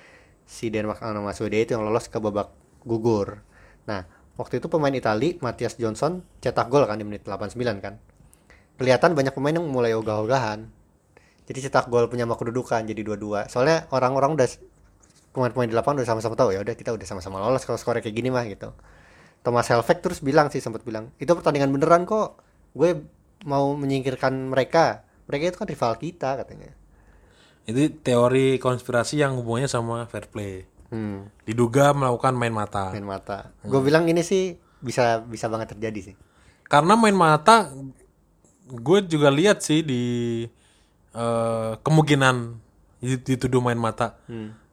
si Denmark sama Swedia itu yang lolos ke babak gugur. Nah waktu itu pemain Italia Matthias Johnson cetak gol kan di menit 89 kan. Kelihatan banyak pemain yang mulai ogah-ogahan. Jadi cetak gol penyama kedudukan jadi dua-dua. Soalnya orang-orang udah pemain-pemain di lapangan udah sama-sama tahu ya udah kita udah sama-sama lolos kalau skornya kayak gini mah gitu Thomas Helveg terus bilang sih sempat bilang itu pertandingan beneran kok. Gue mau menyingkirkan mereka. Mereka itu kan rival kita katanya. Itu teori konspirasi yang hubungannya sama fair play. hmm, Diduga melakukan main mata. main mata. Gue bilang ini sih bisa bisa banget terjadi sih. Karena main mata gue juga lihat sih di eh, kemungkinan dituduh main mata.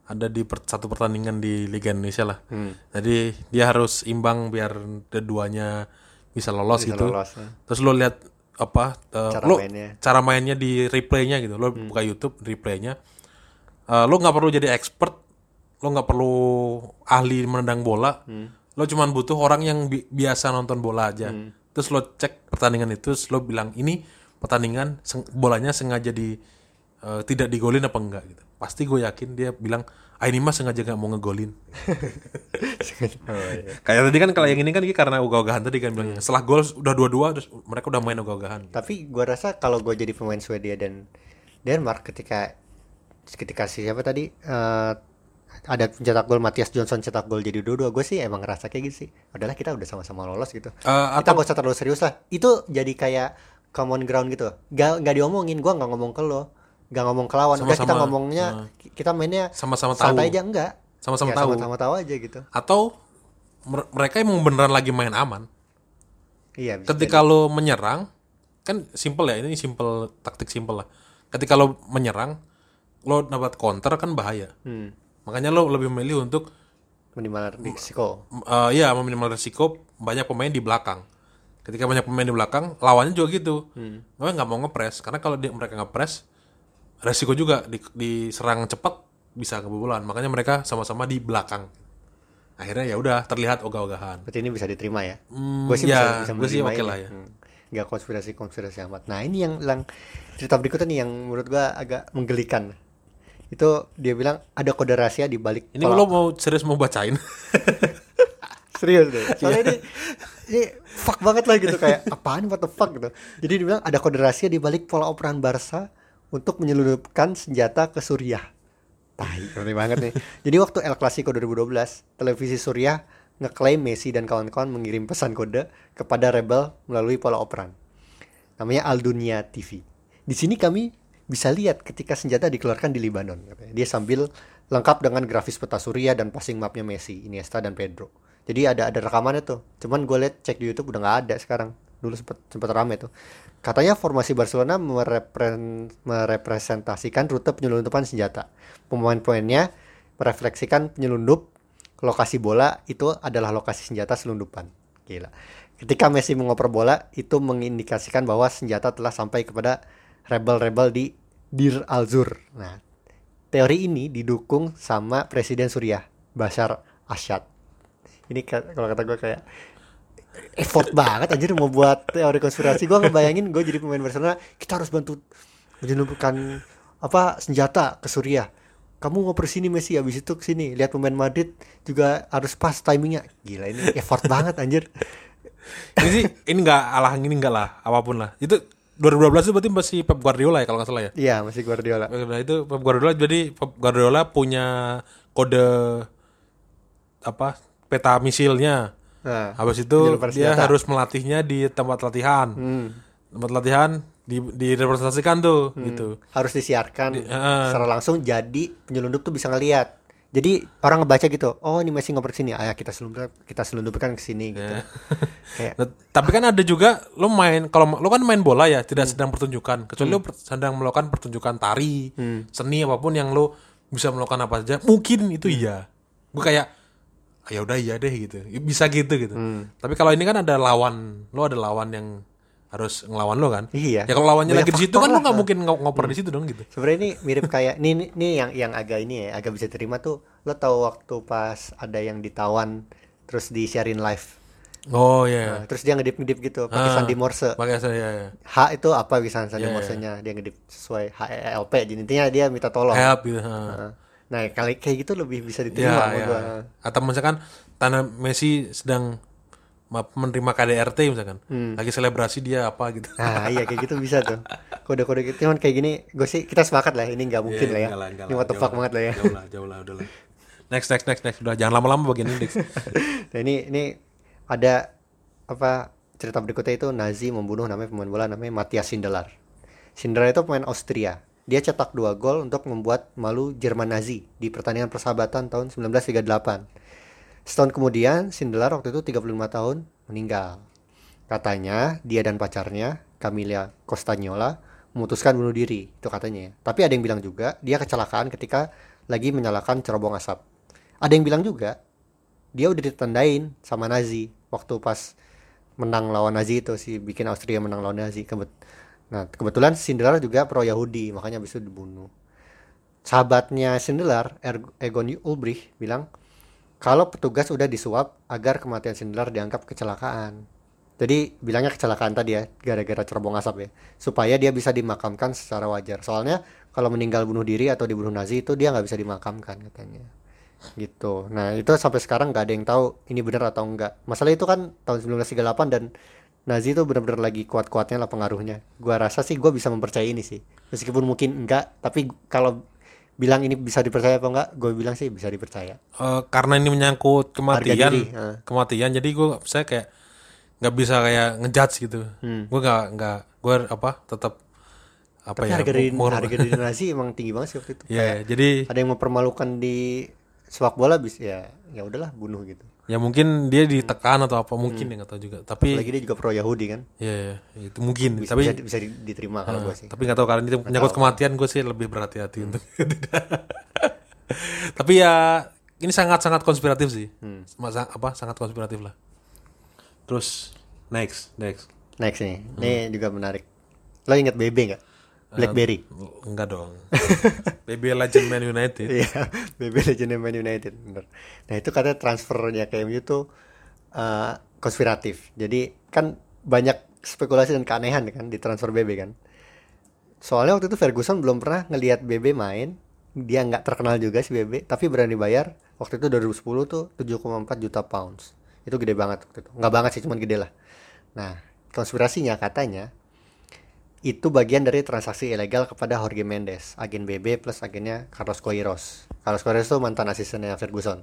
Ada di per- satu pertandingan di Liga Indonesia lah. Jadi dia harus imbang biar keduanya bisa lolos Bisa gitu. lolos, ya. Terus lo lihat apa eh, Cara lo mainnya. cara mainnya di replaynya gitu. Lo buka YouTube replaynya. Eh, lo nggak perlu jadi expert, lo nggak perlu ahli menendang bola. Lo cuman butuh orang yang bi- biasa nonton bola aja. Terus lo cek pertandingan itu, terus lo bilang ini pertandingan seng- bolanya sengaja di eh, tidak digolin apa enggak gitu. Pasti gue yakin dia bilang, ah ini mah sengaja nggak mau ngegolin. oh, iya. Kayak tadi kan kalau yang ini kan karena ogah-ogahan tadi kan bilang setelah gol udah dua-dua terus mereka udah main ogah-ogahan. tapi gue rasa kalau gue jadi pemain Swedia dan Denmark ketika ketika si siapa tadi eh, ada pencetak gol Matthias Johnson cetak gol jadi dua-dua gue sih emang ngerasa kayak gitu sih adalah kita udah sama-sama lolos gitu Eh, kita gak usah terlalu serius lah itu jadi kayak common ground gitu gak nggak diomongin gue nggak ngomong ke lo nggak ngomong ke lawan udah kita ngomongnya ki- kita mainnya Sama-sama tahu. santai aja enggak Sama-sama Ya, tahu. sama-sama tahu aja gitu Atau mer- mereka emang beneran lagi main aman. Iya, bisa ketika lo menyerang kan simple ya ini simple taktik simple lah ketika lo menyerang lo dapat counter kan bahaya Hmm. makanya lo lebih memilih untuk Minimal risiko. eh ya meminimal risiko banyak pemain di belakang ketika banyak pemain di belakang lawannya juga gitu Hmm. mereka nggak mau ngepres karena kalau dia, mereka ngepres resiko juga di, diserang cepat bisa kebobolan makanya mereka sama-sama di belakang akhirnya ya udah terlihat ogah-ogahan Berarti ini bisa diterima ya? Hmm, gue sih ya, bisa, bisa gue sih oke ini. lah ya. Hmm. Nggak konspirasi-konspirasi amat. Nah ini yang, yang cerita berikutnya nih yang menurut gua agak menggelikan. Itu dia bilang ada kode rahasia di balik ini pola- lo mau serius mau bacain serius deh. Soalnya ini, ini fuck banget lah gitu kayak apaan what the fuck gitu. Jadi dia bilang ada kode rahasia di balik pola operan Barca untuk menyelundupkan senjata ke Suriah. Tai, ngeri banget nih. Jadi waktu El Clasico 2012, televisi Suriah ngeklaim Messi dan kawan-kawan mengirim pesan kode kepada rebel melalui pola operan. Namanya Al Dunia TV. Di sini kami bisa lihat ketika senjata dikeluarkan di katanya. Dia sambil lengkap dengan grafis peta Suriah dan passing mapnya Messi, Iniesta dan Pedro. Jadi ada ada rekamannya tuh. Cuman gue liat cek di YouTube udah nggak ada sekarang. Dulu sempet sempet rame tuh. Katanya formasi Barcelona merepren- merepresentasikan rute penyelundupan senjata. Pemain-pemainnya merefleksikan penyelundup lokasi bola itu adalah lokasi senjata selundupan. Gila. Ketika Messi mengoper bola itu mengindikasikan bahwa senjata telah sampai kepada rebel-rebel di Dir al-Zur. Nah, teori ini didukung sama Presiden Suriah, Bashar Assad. Ini ka- kalau kata gue kayak effort banget anjir mau buat teori konspirasi. Gue ngebayangin gue jadi pemain Barcelona kita harus bantu menyelundupkan apa senjata ke Suriah. Kamu ngoper sini Messi habis itu ke sini. Lihat pemain Madrid juga harus pas timingnya. Gila ini effort banget anjir. Ini sih ini nggak alah ini enggak lah apa pun lah. Itu 2012 itu berarti masih Pep Guardiola ya kalau nggak salah ya? Iya masih Guardiola. Nah, itu Pep Guardiola jadi Pep Guardiola punya kode apa peta misilnya nah habis itu dia senjata. harus melatihnya di tempat latihan. Hmm, tempat latihan di direpresentasikan tuh gitu. Harus disiarkan. Heeh. secara langsung jadi penyelundup tuh bisa ngelihat jadi orang ngebaca gitu oh ini Messi ngoper sini ayah kita selundup kita selundupkan ke sini gitu. Kayak Nah, tapi kan ada juga lo main kalau lo kan main bola ya tidak sedang pertunjukan. Kecuali lo per- sedang melakukan pertunjukan tari seni apa pun yang lo bisa melakukan apa saja mungkin itu iya. Gue kayak "Ah, ya udah iya deh gitu bisa gitu gitu tapi kalau ini kan ada lawan lo ada lawan yang harus ngelawan lo kan Iya. ya kalau lawannya Banyak lagi di situ kan lo nggak mungkin ngo- ngoper di situ dong gitu Sebenarnya ini mirip kayak nih nih, nih yang yang agak ini ya, agak bisa terima tuh. Lo tahu waktu pas ada yang ditawan terus disiarin live. oh iya Nah, terus dia ngedip-ngedip gitu pakai Ah. sandi Morse. pakai saya ya, ya. H itu apa bisa sandi Iya, iya. Morse-nya? Dia ngedip sesuai H E L P. Jadi intinya dia minta tolong. help gitu ha. Nah, Nah, kali kayak gitu lebih bisa Ya, diterima ya. gua. Atau misalkan tanah Messi sedang ma- menerima KDRT misalkan, Hmm. lagi selebrasi dia apa gitu. Nah, iya kayak gitu bisa tuh. Kode-kode gitu cuman kayak gini, gue sih kita sepakat lah ini nggak mungkin lah ya. Iya, enggak ini enggak what the fuck banget lah ya. Jauh lah, jauh lah, udah lah. Next, next, next, next. Udah jangan lama-lama bagian ini. Nah ini ini ada apa cerita berikutnya itu Nazi membunuh namanya pemain bola namanya Matthias Sindelar. Sindelar itu pemain Austria. Dia cetak dua gol untuk membuat malu Jerman Nazi di pertandingan persahabatan tahun 1938. Setahun kemudian Sindelar waktu itu 35 tahun meninggal. Katanya dia dan pacarnya Camilla Costagnola memutuskan bunuh diri itu katanya ya. Tapi ada yang bilang juga dia kecelakaan ketika lagi menyalakan cerobong asap. Ada yang bilang juga dia udah ditandain sama Nazi waktu pas menang lawan Nazi itu sih bikin Austria menang lawan Nazi nah kebetulan Sindelar juga pro Yahudi makanya itu dibunuh sahabatnya Sindelar Er- Egon Ulbricht bilang kalau petugas udah disuap agar kematian Sindelar dianggap kecelakaan jadi bilangnya kecelakaan tadi ya gara-gara cerobong asap ya supaya dia bisa dimakamkan secara wajar soalnya kalau meninggal bunuh diri atau dibunuh Nazi itu dia nggak bisa dimakamkan katanya gitu. Nah itu sampai sekarang nggak ada yang tahu ini benar atau enggak. Masalah itu kan tahun 1938 dan Nazi itu benar-benar lagi kuat-kuatnya lah pengaruhnya. Gua rasa sih gua bisa mempercayai ini sih. Meskipun mungkin enggak, tapi kalau bilang ini bisa dipercaya apa enggak, gue bilang sih bisa dipercaya. Eh, karena ini menyangkut kematian, diri, eh. kematian. Jadi gue, saya kayak nggak bisa kayak ngejudge gitu. Hmm. Gue nggak nggak, gue apa tetap apa Tapi ya? harga diri harga diri Nazi emang tinggi banget sih waktu itu. Ya, jadi Ada yang mempermalukan di sepak bola bis ya ya udahlah bunuh gitu. Ya mungkin dia ditekan atau apa mungkin ya nggak tahu juga. Tapi Lagi dia juga pro Yahudi kan. ya, ya, itu mungkin. Bisa, tapi bisa, bisa di- diterima kalau gue sih. tapi nggak tahu karena itu menyangkut kematian gue sih lebih berhati-hati untuk tidak. tapi ya ini sangat-sangat konspiratif sih. Masa apa sangat konspiratif lah. Terus next, next. Next nih, ini juga menarik. Lo inget BB nggak? BlackBerry. Enggak dong. BB Legend Man United. Iya, BB Legend Man United, bener. Nah itu katanya transfernya ke MU tuh eh, konspiratif. Jadi kan banyak spekulasi dan keanehan kan di transfer BB kan. Soalnya waktu itu Ferguson belum pernah ngelihat BB main. Dia nggak terkenal juga si BB, tapi berani bayar. Waktu itu 2010 tuh 7,4 juta pounds. Itu gede banget waktu itu. Nggak banget sih, cuman gede lah. Nah, konspirasinya katanya itu bagian dari transaksi ilegal kepada Jorge Mendes, agen BB plus agennya Carlos Queiroz. Carlos Queiroz itu mantan asistennya Ferguson,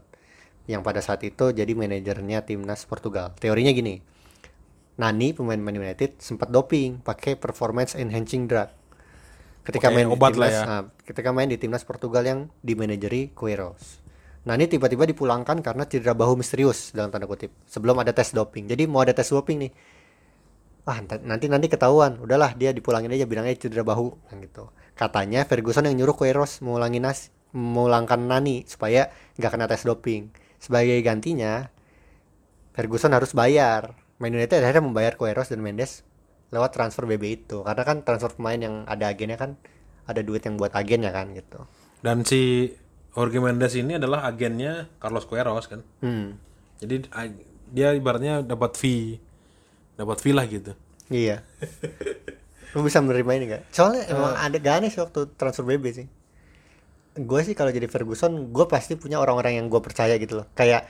yang pada saat itu jadi manajernya timnas Portugal. Teorinya gini, Nani pemain Man United sempat doping pakai performance enhancing drug. Ketika Pakai main di obat lah timnas, ya. nah, ketika main di timnas Portugal yang dimanajeri Queiroz. Nani tiba-tiba dipulangkan karena cedera bahu misterius dalam tanda kutip sebelum ada tes doping. Jadi mau ada tes doping nih, ah nt- nanti nanti ketahuan. Udahlah dia dipulangin aja bilangnya cedera bahu kan gitu. Katanya Ferguson yang nyuruh Queiroz mengulangi nas memulangkan Nani supaya nggak kena tes doping. Sebagai gantinya Ferguson harus bayar. Man United akhirnya membayar Queiroz dan Mendes lewat transfer BB itu. Karena kan transfer pemain yang ada agennya kan ada duit yang buat agennya kan gitu. Dan si Jorge Mendes ini adalah agennya Carlos Queiroz kan. hmm. Jadi dia ibaratnya dapat fee, dapat lah gitu. iya. Lu bisa menerima ini gak? soalnya emang ada gak aneh sih waktu transfer BB sih. Gue sih kalau jadi Ferguson gue pasti punya orang-orang yang gue percaya gitu loh. Kayak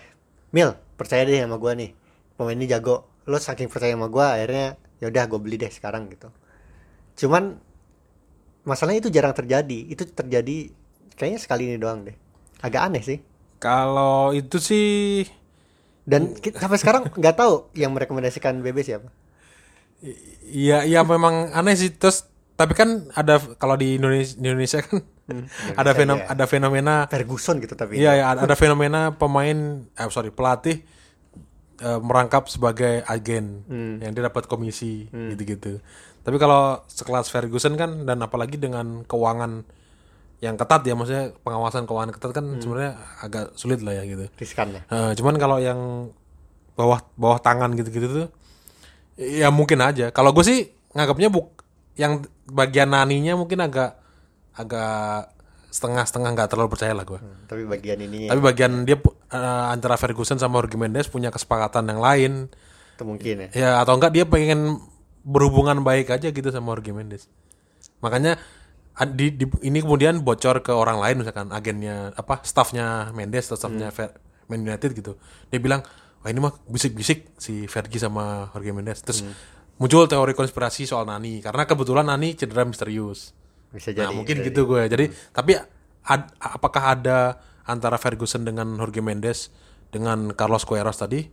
Mil percaya deh sama gue nih. Pemain ini jago. Lo saking percaya sama gue akhirnya ya udah gue beli deh sekarang gitu. Cuman masalahnya itu jarang terjadi. Itu terjadi kayaknya sekali ini doang deh. Agak aneh sih. Kalau itu sih dan ki- sampai sekarang nggak tahu yang merekomendasikan BB siapa Iya, iya memang aneh sih. Terus tapi kan ada kalau di Indonesia, di Indonesia kan ada fenom, iya. ada fenomena Ferguson gitu tapi Iya, ya, ada fenomena pemain eh sorry, pelatih eh, merangkap sebagai agen yang dia dapat komisi gitu-gitu. Tapi kalau sekelas Ferguson kan dan apalagi dengan keuangan yang ketat ya maksudnya pengawasan keuangan ketat kan sebenarnya agak sulit lah ya gitu. riskan ya Eh, cuman kalau yang bawah bawah tangan gitu-gitu tuh ya mungkin aja. Kalau gue sih nganggapnya buk yang bagian naninya mungkin agak agak setengah-setengah nggak terlalu percaya lah gue. tapi bagian ini Tapi bagian dia eh, antara Ferguson sama Jorge Mendes punya kesepakatan yang lain. itu mungkin ya Ya atau enggak dia pengen berhubungan baik aja gitu sama Jorge Mendes. Makanya di, di- ini kemudian bocor ke orang lain misalkan agennya apa staffnya Mendes atau staffnya Fer- Man United gitu. Dia bilang, "Wah, ini mah bisik-bisik si Fergie sama Jorge Mendes." Terus muncul teori konspirasi soal Nani karena kebetulan Nani cedera misterius. bisa jadi Nah, mungkin gitu gue. Jadi, tapi ad- apakah ada antara Ferguson dengan Jorge Mendes dengan Carlos Queiroz tadi?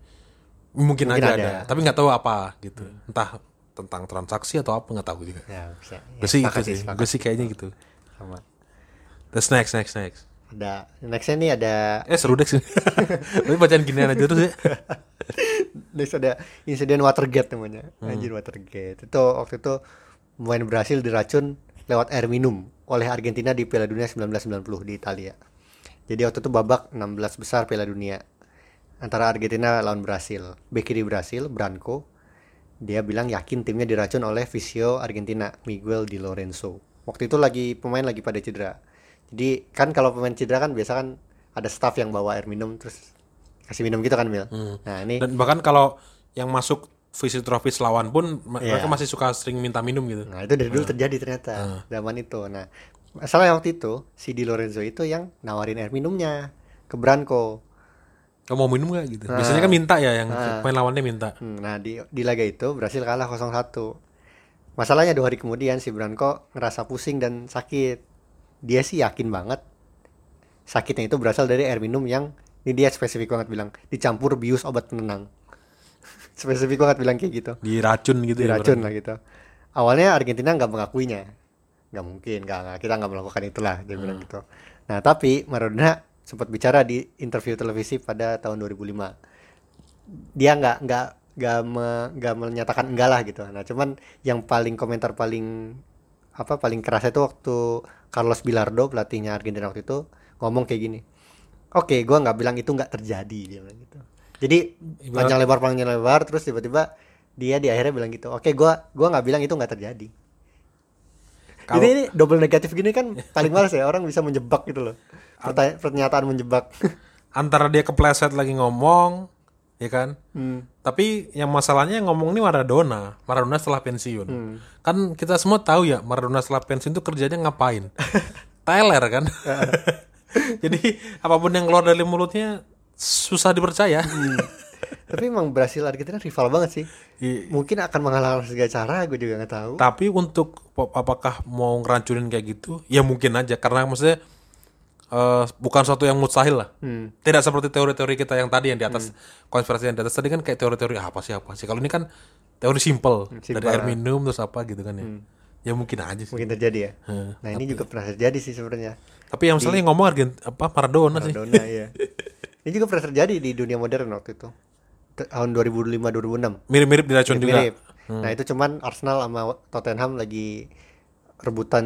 Mungkin, Mungkin aja ada. ada. Tapi nggak tahu apa gitu. Entah tentang transaksi atau apa nggak tahu juga. Ya, bisa. Ya, Gue sih sepakat itu sih. Gue sih kayaknya gitu. Sama. Terus next, next, next. Ada nextnya nih ada Eh seru deh sih. Tapi bacaan ginian aja terus ya. next ada insiden Watergate namanya. Hmm. Anjir Watergate. Itu waktu itu pemain Brasil diracun lewat air minum oleh Argentina di Piala Dunia 1990 di Italia. Jadi waktu itu babak 16 besar Piala Dunia antara Argentina lawan Brasil. Bek kiri Brasil, Branco, dia bilang yakin timnya diracun oleh visio Argentina, Miguel Di Lorenzo. Waktu itu lagi pemain lagi pada cedera. Jadi kan kalau pemain cedera kan biasa kan ada staff yang bawa air minum terus kasih minum gitu kan Mil. Nah ini Dan bahkan kalau yang masuk visit trophy lawan pun Iya. mereka masih suka sering minta minum gitu. Nah itu dari dulu terjadi ternyata zaman itu. Nah masalah waktu itu si Di Lorenzo itu yang nawarin air minumnya ke Branco. Kamu mau minum gak gitu? Biasanya kan minta ya yang Ah. main lawannya minta. Hmm, Nah di di laga itu Brasil kalah 0-1. Masalahnya dua hari kemudian si Branco ngerasa pusing dan sakit. Dia sih yakin banget sakitnya itu berasal dari air minum yang ini dia spesifik banget bilang dicampur bius obat penenang. spesifik banget bilang kayak gitu. Diracun gitu ya. diracun lah gitu. Awalnya Argentina nggak mengakuinya, nggak mungkin, nggak kita nggak melakukan itulah dia bilang Hmm. gitu. Nah tapi Maradona sempat bicara di interview televisi pada tahun 2005. dia nggak nggak nggak me- nggak menyatakan enggak lah gitu nah cuman yang paling komentar paling apa paling keras itu waktu Carlos Bilardo pelatihnya Argentina waktu itu ngomong kayak gini oke gua nggak bilang itu nggak terjadi dia bilang gitu jadi Ibarat- panjang lebar panjang lebar terus tiba-tiba dia di akhirnya bilang gitu oke gua gua nggak bilang itu nggak terjadi Kalau- Jadi ini double negatif gini kan paling males ya orang bisa menjebak gitu loh. Pertanya- pernyataan menjebak. antara dia kepleset lagi ngomong ya kan Hmm. tapi yang masalahnya yang ngomong ini Maradona Maradona setelah pensiun Hmm. kan kita semua tahu ya Maradona setelah pensiun itu kerjanya ngapain teler kan jadi apa pun yang keluar dari mulutnya susah dipercaya Tapi emang Brasil Argentina rival banget sih. I- Mungkin akan mengalahkan segala cara, gue juga nggak tahu. tapi untuk apakah mau ngeracunin kayak gitu ya mungkin aja karena maksudnya eh, bukan suatu yang mustahil lah Hmm. tidak seperti teori-teori kita yang tadi yang di atas konspirasi yang di atas tadi kan kayak teori-teori ah, apa sih apa sih kalau ini kan teori simple simple. dari air minum terus apa gitu kan ya ya mungkin aja sih Mungkin terjadi ya. Heeh. Nah ini juga pernah terjadi sih sebenarnya. tapi yang masalah yang ngomong Argent apa Maradona sih Maradona ya. Ini juga pernah terjadi di dunia modern waktu itu. Tahun 2005-2006. mirip-mirip diracun juga Mirip. Nah itu cuman Arsenal sama Tottenham lagi rebutan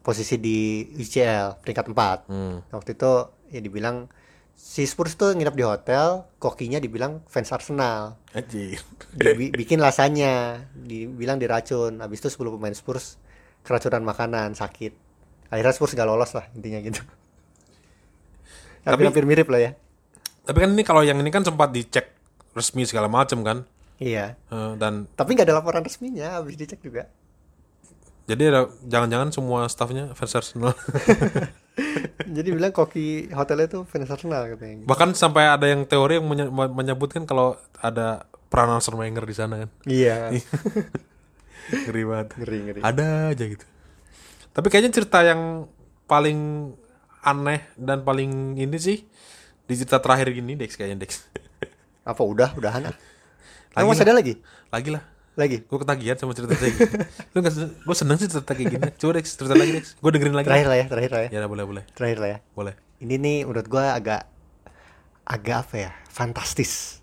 posisi di UCL peringkat 4 Hmm. Waktu itu ya dibilang si Spurs tuh nginep di hotel, kokinya dibilang fans Arsenal. Anjir. Dibi- bikin lasanya, dibilang diracun. Habis itu 10 pemain Spurs keracunan makanan, sakit. Akhirnya Spurs gak lolos lah intinya gitu. Tapi- Hampir-hampir mirip lah ya. tapi kan ini kalau yang ini kan sempat dicek resmi segala macam kan Iya. Eh, dan Tapi nggak ada laporan resminya, habis dicek juga. Jadi ada jangan-jangan semua staffnya fans Arsenal Jadi bilang koki hotelnya tuh fans Arsenal katanya. bahkan sampai ada yang teori yang menye- menyebutkan kalau ada peran Arsene Wenger di sana kan Iya. ngeri banget ngeri ngeri. ada aja gitu tapi kayaknya cerita yang paling aneh dan paling ini sih di cerita terakhir gini Dex kayaknya Dex Apa udah udahan ah? Lagi masih ada lagi? lagi lah Lagi. gue ketagihan sama cerita kayak gini lu gak gue seneng sih cerita kayak gini coba Dex cerita lagi Dex gue dengerin lagi Terakhir lah ya, terakhir lah ya. ya boleh boleh Terakhir lah ya. boleh Ini nih menurut gua agak agak apa ya? Fantastis.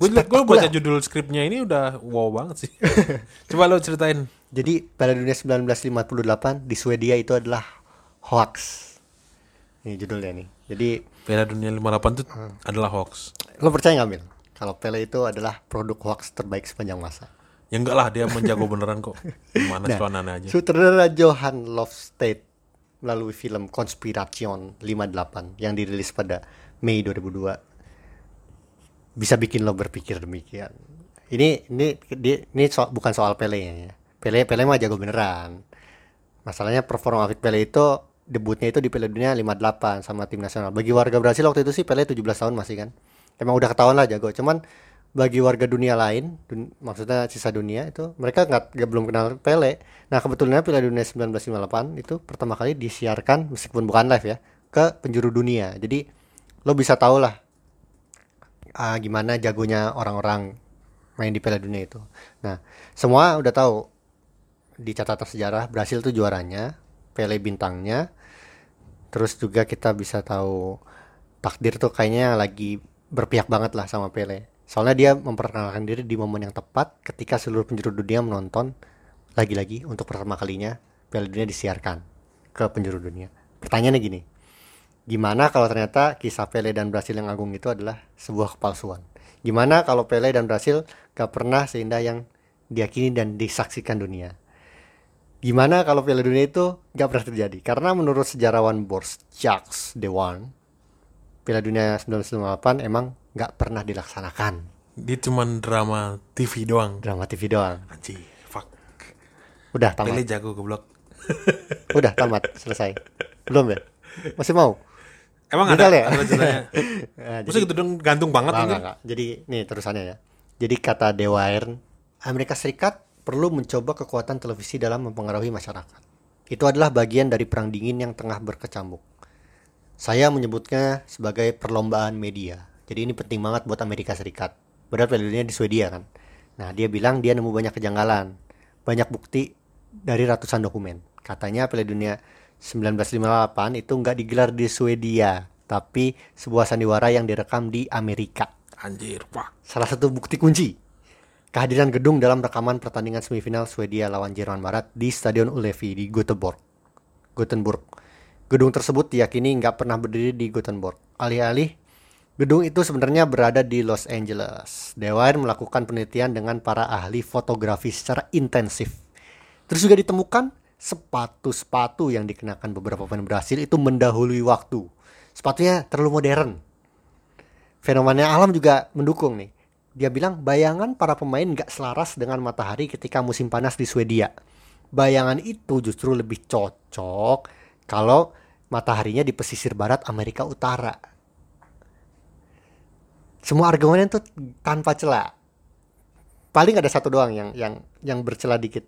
gue gue baca judul skripnya ini udah wow banget sih coba lo ceritain Jadi pada dunia 1958 di Swedia itu adalah hoax. Ini judulnya nih. Jadi Piala Dunia 58 itu adalah hoax lo percaya nggak Mil? Kalau Pele itu adalah produk hoax terbaik sepanjang masa. ya enggak lah dia menjago beneran kok gimana sih lo aneh aja Sutradara Johan Lofstad melalui film Conspiration 58 yang dirilis pada Mei 2002 bisa bikin lo berpikir demikian. Ini ini di- ini so- bukan soal Pele ya. Pele Pele mah jago beneran. Masalahnya performa Afik Pele itu debutnya itu di Piala Dunia 58 sama tim nasional. Bagi warga Brasil waktu itu sih Pele 17 tahun masih kan. Emang udah ketahuan lah jago. Cuman bagi warga dunia lain, dun- maksudnya sisa dunia itu mereka nggak belum kenal Pele. Nah kebetulannya Piala Dunia 1958 itu pertama kali disiarkan meskipun bukan live ya ke penjuru dunia. Jadi lo bisa tahu lah ah, gimana jagonya orang-orang main di Piala Dunia itu. Nah semua udah tahu di catatan sejarah Brasil tuh juaranya, Pele bintangnya. Terus juga kita bisa tahu takdir tuh kayaknya lagi berpihak banget lah sama Pele. Soalnya dia memperkenalkan diri di momen yang tepat ketika seluruh penjuru dunia menonton lagi-lagi untuk pertama kalinya Piala Dunia disiarkan ke penjuru dunia. Pertanyaannya gini, gimana kalau ternyata kisah Pele dan Brasil yang agung itu adalah sebuah kepalsuan? Gimana kalau Pele dan Brasil gak pernah seindah yang diyakini dan disaksikan dunia? Gimana kalau Piala Dunia itu gak pernah terjadi? Karena menurut sejarawan Boris Jacques Dewan, Piala Dunia 1998 emang gak pernah dilaksanakan. dia cuman drama TV doang Drama TV doang. anjir fuck Udah Pele tamat. jago goblok Udah tamat. Selesai. Belum ya? Masih mau? emang Gagal ada ya? ada ceritanya Nah, Maksudnya gitu dong gantung banget Enggak, enggak, enggak. Jadi nih terusannya ya. Jadi kata Dewa Iron, Amerika Serikat perlu mencoba kekuatan televisi dalam mempengaruhi masyarakat. Itu adalah bagian dari perang dingin yang tengah berkecamuk. Saya menyebutnya sebagai perlombaan media. Jadi ini penting banget buat Amerika Serikat. Piala Dunia di Swedia kan. Nah dia bilang dia nemu banyak kejanggalan. Banyak bukti dari ratusan dokumen. Katanya Piala Dunia 1958 itu nggak digelar di Swedia. Tapi sebuah sandiwara yang direkam di Amerika. Anjir, pak. Salah satu bukti kunci kehadiran gedung dalam rekaman pertandingan semifinal Swedia lawan Jerman Barat di Stadion Ullevi di Gothenburg. Gothenburg. Gedung tersebut diyakini nggak pernah berdiri di Gothenburg. Alih-alih gedung itu sebenarnya berada di Los Angeles. Dewan melakukan penelitian dengan para ahli fotografi secara intensif. Terus juga ditemukan sepatu-sepatu yang dikenakan beberapa pemain Brasil itu mendahului waktu. Sepatunya terlalu modern. Fenomena alam juga mendukung nih. Dia bilang bayangan para pemain nggak selaras dengan matahari ketika musim panas di Swedia. Bayangan itu justru lebih cocok kalau mataharinya di pesisir barat Amerika Utara. Semua argumennya tuh tanpa celah. Paling ada satu doang yang yang yang bercela dikit.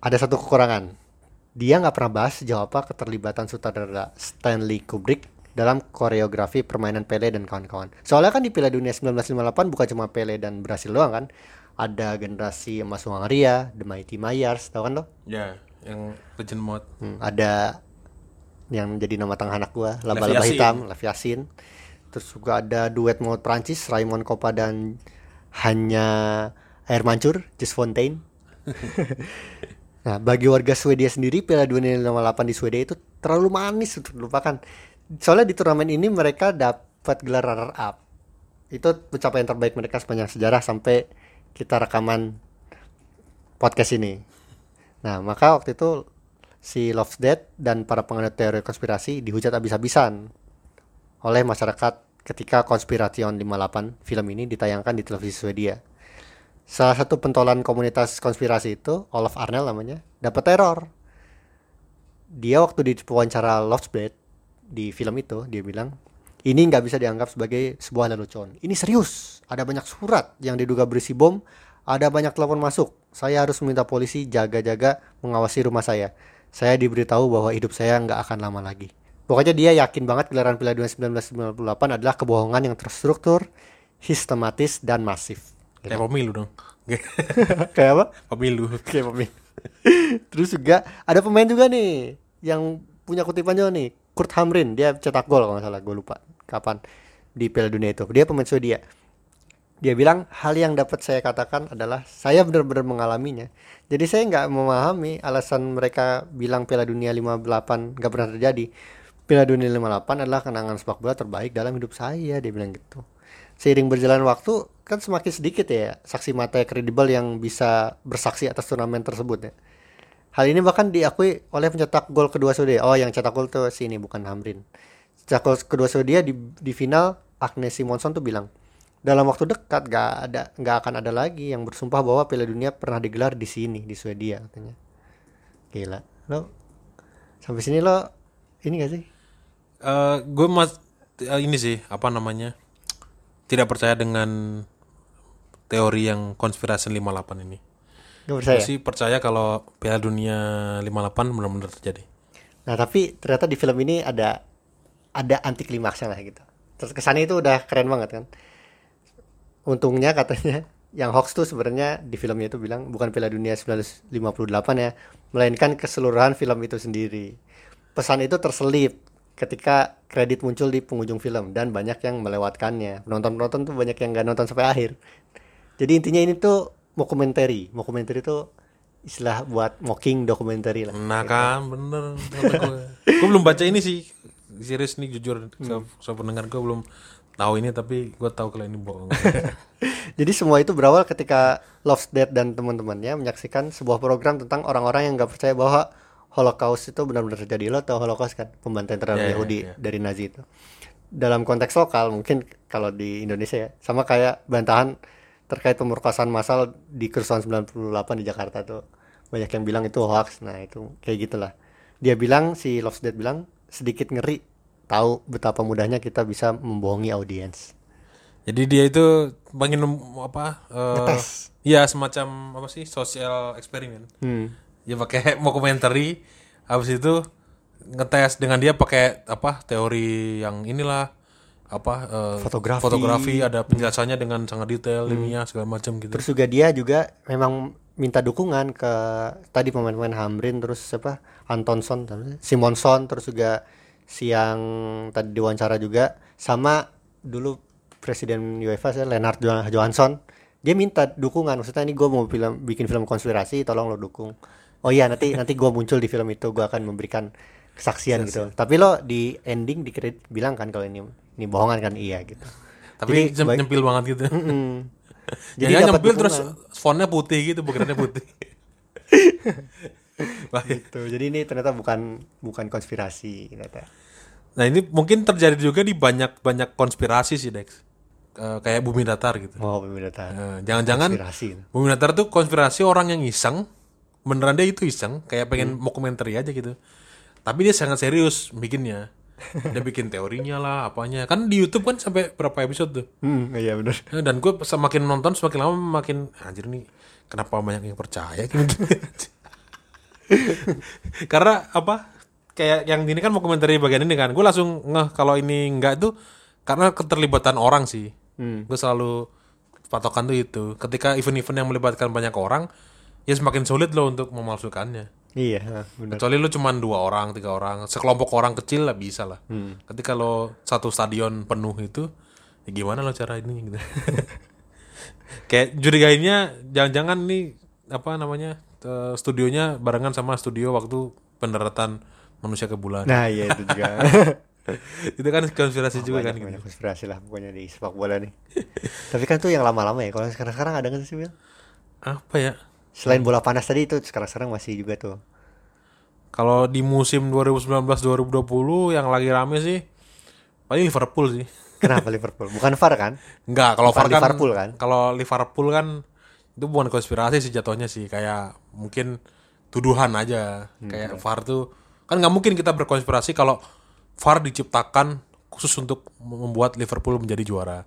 Ada satu kekurangan. Dia nggak pernah bahas sejauh apa keterlibatan sutradara Stanley Kubrick dalam koreografi permainan Pele dan kawan-kawan. Soalnya kan di Piala Dunia 1958 bukan cuma Pele dan Brasil doang kan. Ada generasi emas Hungaria, The Mighty Mayars, tau kan lo? Ya, yang legend mode. Hmm, ada yang jadi nama tengah anak gua, laba-laba hitam, Levi Yassin. Terus juga ada duet maut Prancis, Raymond Coppa dan hanya air mancur, Just Fontaine. nah, bagi warga Swedia sendiri Piala Dunia 58 di Swedia itu terlalu manis untuk dilupakan. Soalnya di turnamen ini mereka dapat gelar runner up. Itu pencapaian terbaik mereka sepanjang sejarah sampai kita rekaman podcast ini. Nah, maka waktu itu si Love's Dead dan para penganut teori konspirasi dihujat habis-habisan oleh masyarakat ketika Konspiration 58 film ini ditayangkan di televisi Swedia. Salah satu pentolan komunitas konspirasi itu, Olaf Arnell namanya, dapat teror. Dia waktu di wawancara Dead di film itu, dia bilang, ini nggak bisa dianggap sebagai sebuah lelucon. Ini serius. Ada banyak surat yang diduga berisi bom. Ada banyak telepon masuk. Saya harus meminta polisi jaga-jaga mengawasi rumah saya. Saya diberitahu bahwa hidup saya nggak akan lama lagi. Pokoknya dia yakin banget gelaran Piala Dunia 1998 adalah kebohongan yang terstruktur, sistematis, dan masif. Kayak pemilu dong. Kayak apa? pemilu. Kayak pemain. Terus juga ada pemain juga nih yang punya kutipan juga nih. Kurt Hamrin, dia cetak gol kalau nggak salah, gue lupa kapan di Piala Dunia itu. Dia pemain Swedia. Dia bilang hal yang dapat saya katakan adalah saya benar-benar mengalaminya. Jadi saya nggak memahami alasan mereka bilang Piala Dunia 58 nggak pernah terjadi. Piala Dunia 58 adalah kenangan sepak bola terbaik dalam hidup saya, dia bilang gitu. Seiring berjalan waktu kan semakin sedikit ya saksi mata kredibel yang bisa bersaksi atas turnamen tersebut ya. Hal ini bahkan diakui oleh pencetak gol kedua Swedia. Oh, yang cetak gol tuh sini bukan Hamrin. Cetak gol kedua Swedia di, di final Agnes Simonson tuh bilang, dalam waktu dekat gak ada nggak akan ada lagi yang bersumpah bahwa Piala Dunia pernah digelar di sini di Swedia katanya. Gila. Lo sampai sini lo ini gak sih? Eh, gue mas eh, ini sih apa namanya tidak percaya dengan teori yang konspirasi 58 ini. Gak percaya. Gue sih percaya kalau Piala Dunia 58 benar-benar terjadi. Nah tapi ternyata di film ini ada ada anti klimaksnya lah gitu. Terus kesannya itu udah keren banget kan. Untungnya katanya yang hoax tuh sebenarnya di filmnya itu bilang bukan Piala Dunia 1958 ya, melainkan keseluruhan film itu sendiri. Pesan itu terselip ketika kredit muncul di penghujung film dan banyak yang melewatkannya. Penonton-penonton tuh banyak yang nggak nonton sampai akhir. Jadi intinya ini tuh mockumentary. Mockumentary itu istilah buat mocking documentary lah. Nah kan bener gue. belum baca ini sih serius nih jujur so, so pendengar gue belum tahu ini tapi gue tahu kalau ini bohong. Jadi semua itu berawal ketika Love's Dead dan teman-temannya menyaksikan sebuah program tentang orang-orang yang nggak percaya bahwa Holocaust itu benar-benar terjadi. Lo tau Holocaust kan? Pembantaian terhadap Ya, ya, Yahudi ya. dari Nazi itu. Dalam konteks lokal mungkin kalau di Indonesia ya sama kayak bantahan terkait pemerkosaan massal di kerusuhan 98 di Jakarta tuh banyak yang bilang itu hoax. Nah itu kayak gitulah. Dia bilang si Love's Dead bilang sedikit ngeri tahu betapa mudahnya kita bisa membohongi audiens. Jadi dia itu pengen apa? Ngetes. Iya semacam apa sih social eksperimen. Hmm. Dia pakai mockumentary, habis itu ngetes dengan dia pakai apa teori yang inilah apa eh, Fotografi. fotografi ada penjelasannya dengan sangat detail ilmiah segala macam gitu. Terus juga dia juga memang minta dukungan ke tadi pemain-pemain Hamrin terus siapa Antonson Simonson terus juga si yang tadi diwawancara juga sama dulu presiden UEFA saya Lennart Jo- Johansson dia minta dukungan maksudnya ini gue mau film bikin film konspirasi tolong lo dukung oh iya nanti nanti gue muncul di film itu gue akan memberikan kesaksian gitu tapi lo di ending di kredit bilang kan kalau ini ini bohongan kan iya gitu Tapi Jadi, nyempil banget gitu. Mm-mm. Jadi dapat nyempil terus dukungan. fontnya putih gitu, bukannya putih. Wah, gitu jadi ini ternyata bukan bukan konspirasi ternyata Nah ini mungkin terjadi juga di banyak banyak konspirasi sih Dex. Eh, kayak bumi datar gitu. mau pemerintahan Eh, Jangan-jangan konspirasi bumi datar tuh konspirasi orang yang iseng, beneran dia itu iseng, kayak pengen dokumenter aja gitu. Tapi dia sangat serius bikinnya. Dia bikin teorinya lah, apanya. Kan di YouTube kan sampai berapa episode tuh. hmm iya benar Eh, Dan gue semakin nonton semakin lama makin anjir nih kenapa banyak yang percaya gini Karena apa? Kayak yang ini kan mau komentar di bagian ini kan. Gue langsung ngeh kalau ini enggak tuh karena keterlibatan orang sih. Gue selalu patokan tuh itu. Ketika event-event yang melibatkan banyak orang, ya semakin sulit loh untuk memalsukannya. iya benar Kecuali lu cuman dua orang, tiga orang, sekelompok orang kecil lah bisa lah. Ketika lo satu stadion penuh itu, ya gimana lo cara ini gitu. Kayak curigainnya jangan-jangan nih apa namanya eh, studionya barengan sama studio waktu pendaratan manusia ke bulan. nah iya itu juga itu kan konspirasi juga kan. banyak, gitu. banyak konspirasi lah pokoknya di sepak bola nih tapi kan tuh yang lama-lama ya kalau sekarang-sekarang ada nggak sih Bil? Apa ya? selain bola panas tadi itu sekarang-sekarang masih juga tuh Kalau di musim 2019-2020 yang lagi rame sih paling Liverpool sih. kenapa Liverpool bukan VAR kan Enggak, kalau VAR kan Liverpool kan? Kalau Liverpool kan itu bukan konspirasi sih jatuhnya sih, kayak mungkin tuduhan aja. Hmm, kayak VAR tuh kan nggak mungkin kita berkonspirasi kalau VAR diciptakan khusus untuk membuat Liverpool menjadi juara.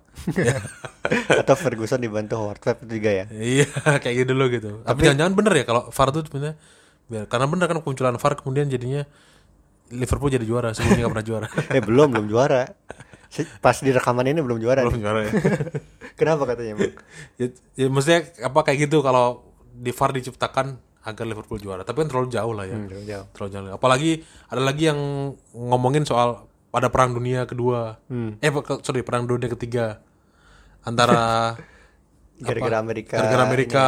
Atau Ferguson dibantu Howard Webb juga ya iya, kayak gitu dulu gitu. Tapi jangan-jangan bener ya kalau VAR tuh sebenarnya biar karena bener kan kemunculan VAR kemudian jadinya Liverpool jadi juara sebelumnya nggak pernah juara. eh belum belum juara pas di rekaman ini belum juara Belum nih. juara ya. kenapa katanya bang? Ya, ya maksudnya apa kayak gitu kalau di VAR diciptakan agar Liverpool juara. Tapi kan terlalu jauh lah ya. Hmm, belum jauh. terlalu jauh. Apalagi ada lagi yang ngomongin soal pada perang dunia kedua. Eh pe- sorry perang dunia ketiga. Antara gara-gara Amerika gara-gara Amerika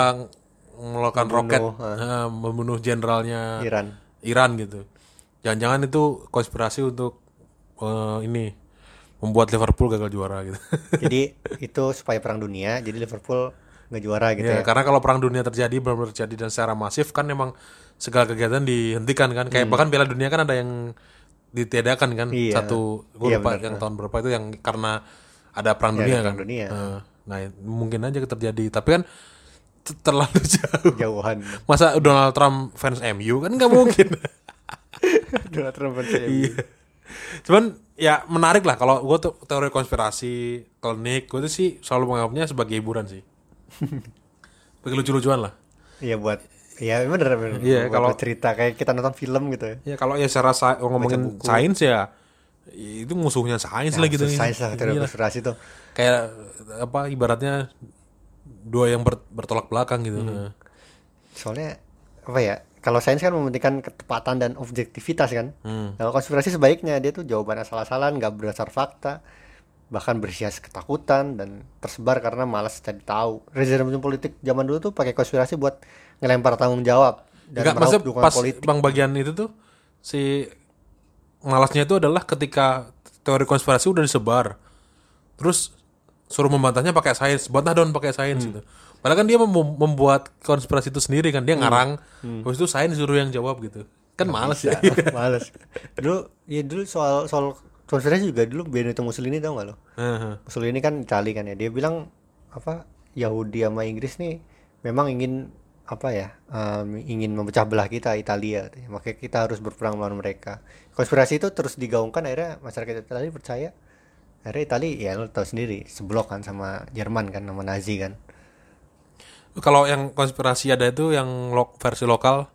melakukan roket Membunuh, eh, membunuh jenderalnya Iran. Iran gitu. Jangan-jangan itu konspirasi untuk eh, ini membuat Liverpool gagal juara gitu jadi itu supaya perang dunia jadi Liverpool nggak juara gitu Ya, ya, karena kalau perang dunia terjadi benar-benar terjadi dan secara masif kan memang segala kegiatan dihentikan kan. Kayak bahkan Piala Dunia kan ada yang ditiadakan kan. Hmm. Iya. Satu gue Iya, lupa benar. yang tahun berapa itu yang karena ada perang Ya, dunia ada kan. perang dunia. Eh, nah, mungkin aja terjadi. Tapi kan terlalu jauh. jauhan Masa Donald Trump fans MU kan nggak mungkin. Donald Trump versi MU. Iya. Cuman ya menarik lah kalau gue tuh teori konspirasi klinik gue tuh sih selalu menganggapnya sebagai hiburan sih. Bagi lucu-lucuan lah. Iya buat Iya bener bener. Iya, kalau- cerita kayak kita nonton film gitu ya. Ya kalau ya secara sa- ngomongin sains ya itu musuhnya sains lah gitu. Sains lah teori Iya. konspirasi tuh. Kayak apa ibaratnya dua yang ber- bertolak belakang gitu. Hmm. Soalnya apa ya? Kalau sains kan mementingkan ketepatan dan objektivitas kan. Hmm. Kalau konspirasi sebaiknya dia tuh jawaban asal-asalan, nggak berdasar fakta, bahkan berhias ketakutan dan tersebar karena malas cari tahu. Rezim politik zaman dulu tuh pakai konspirasi buat ngelempar tanggung jawab dan Enggak, meraup dukungan pas politik. bang bagian itu tuh si malasnya itu adalah ketika teori konspirasi udah disebar, terus suruh membantahnya pakai sains, bantah dong pakai sains gitu. Padahal kan dia mem- membuat konspirasi itu sendiri kan, dia ngarang, habis itu sains suruh yang jawab gitu. Kan males ya. Males. Dulu ya dulu soal soal konspirasi juga dulu Benito Mussolini tau gak lo? Heeh. Mussolini kan Itali kan ya. Dia bilang apa Yahudi sama Inggris nih memang ingin apa ya em, ingin memecah belah kita Italia makanya kita harus berperang melawan mereka konspirasi itu terus digaungkan akhirnya masyarakat Italia percaya akhirnya Italia ya lo tau sendiri seblok kan sama Jerman kan sama Nazi kan Kalau yang konspirasi ada itu yang lo- versi lokal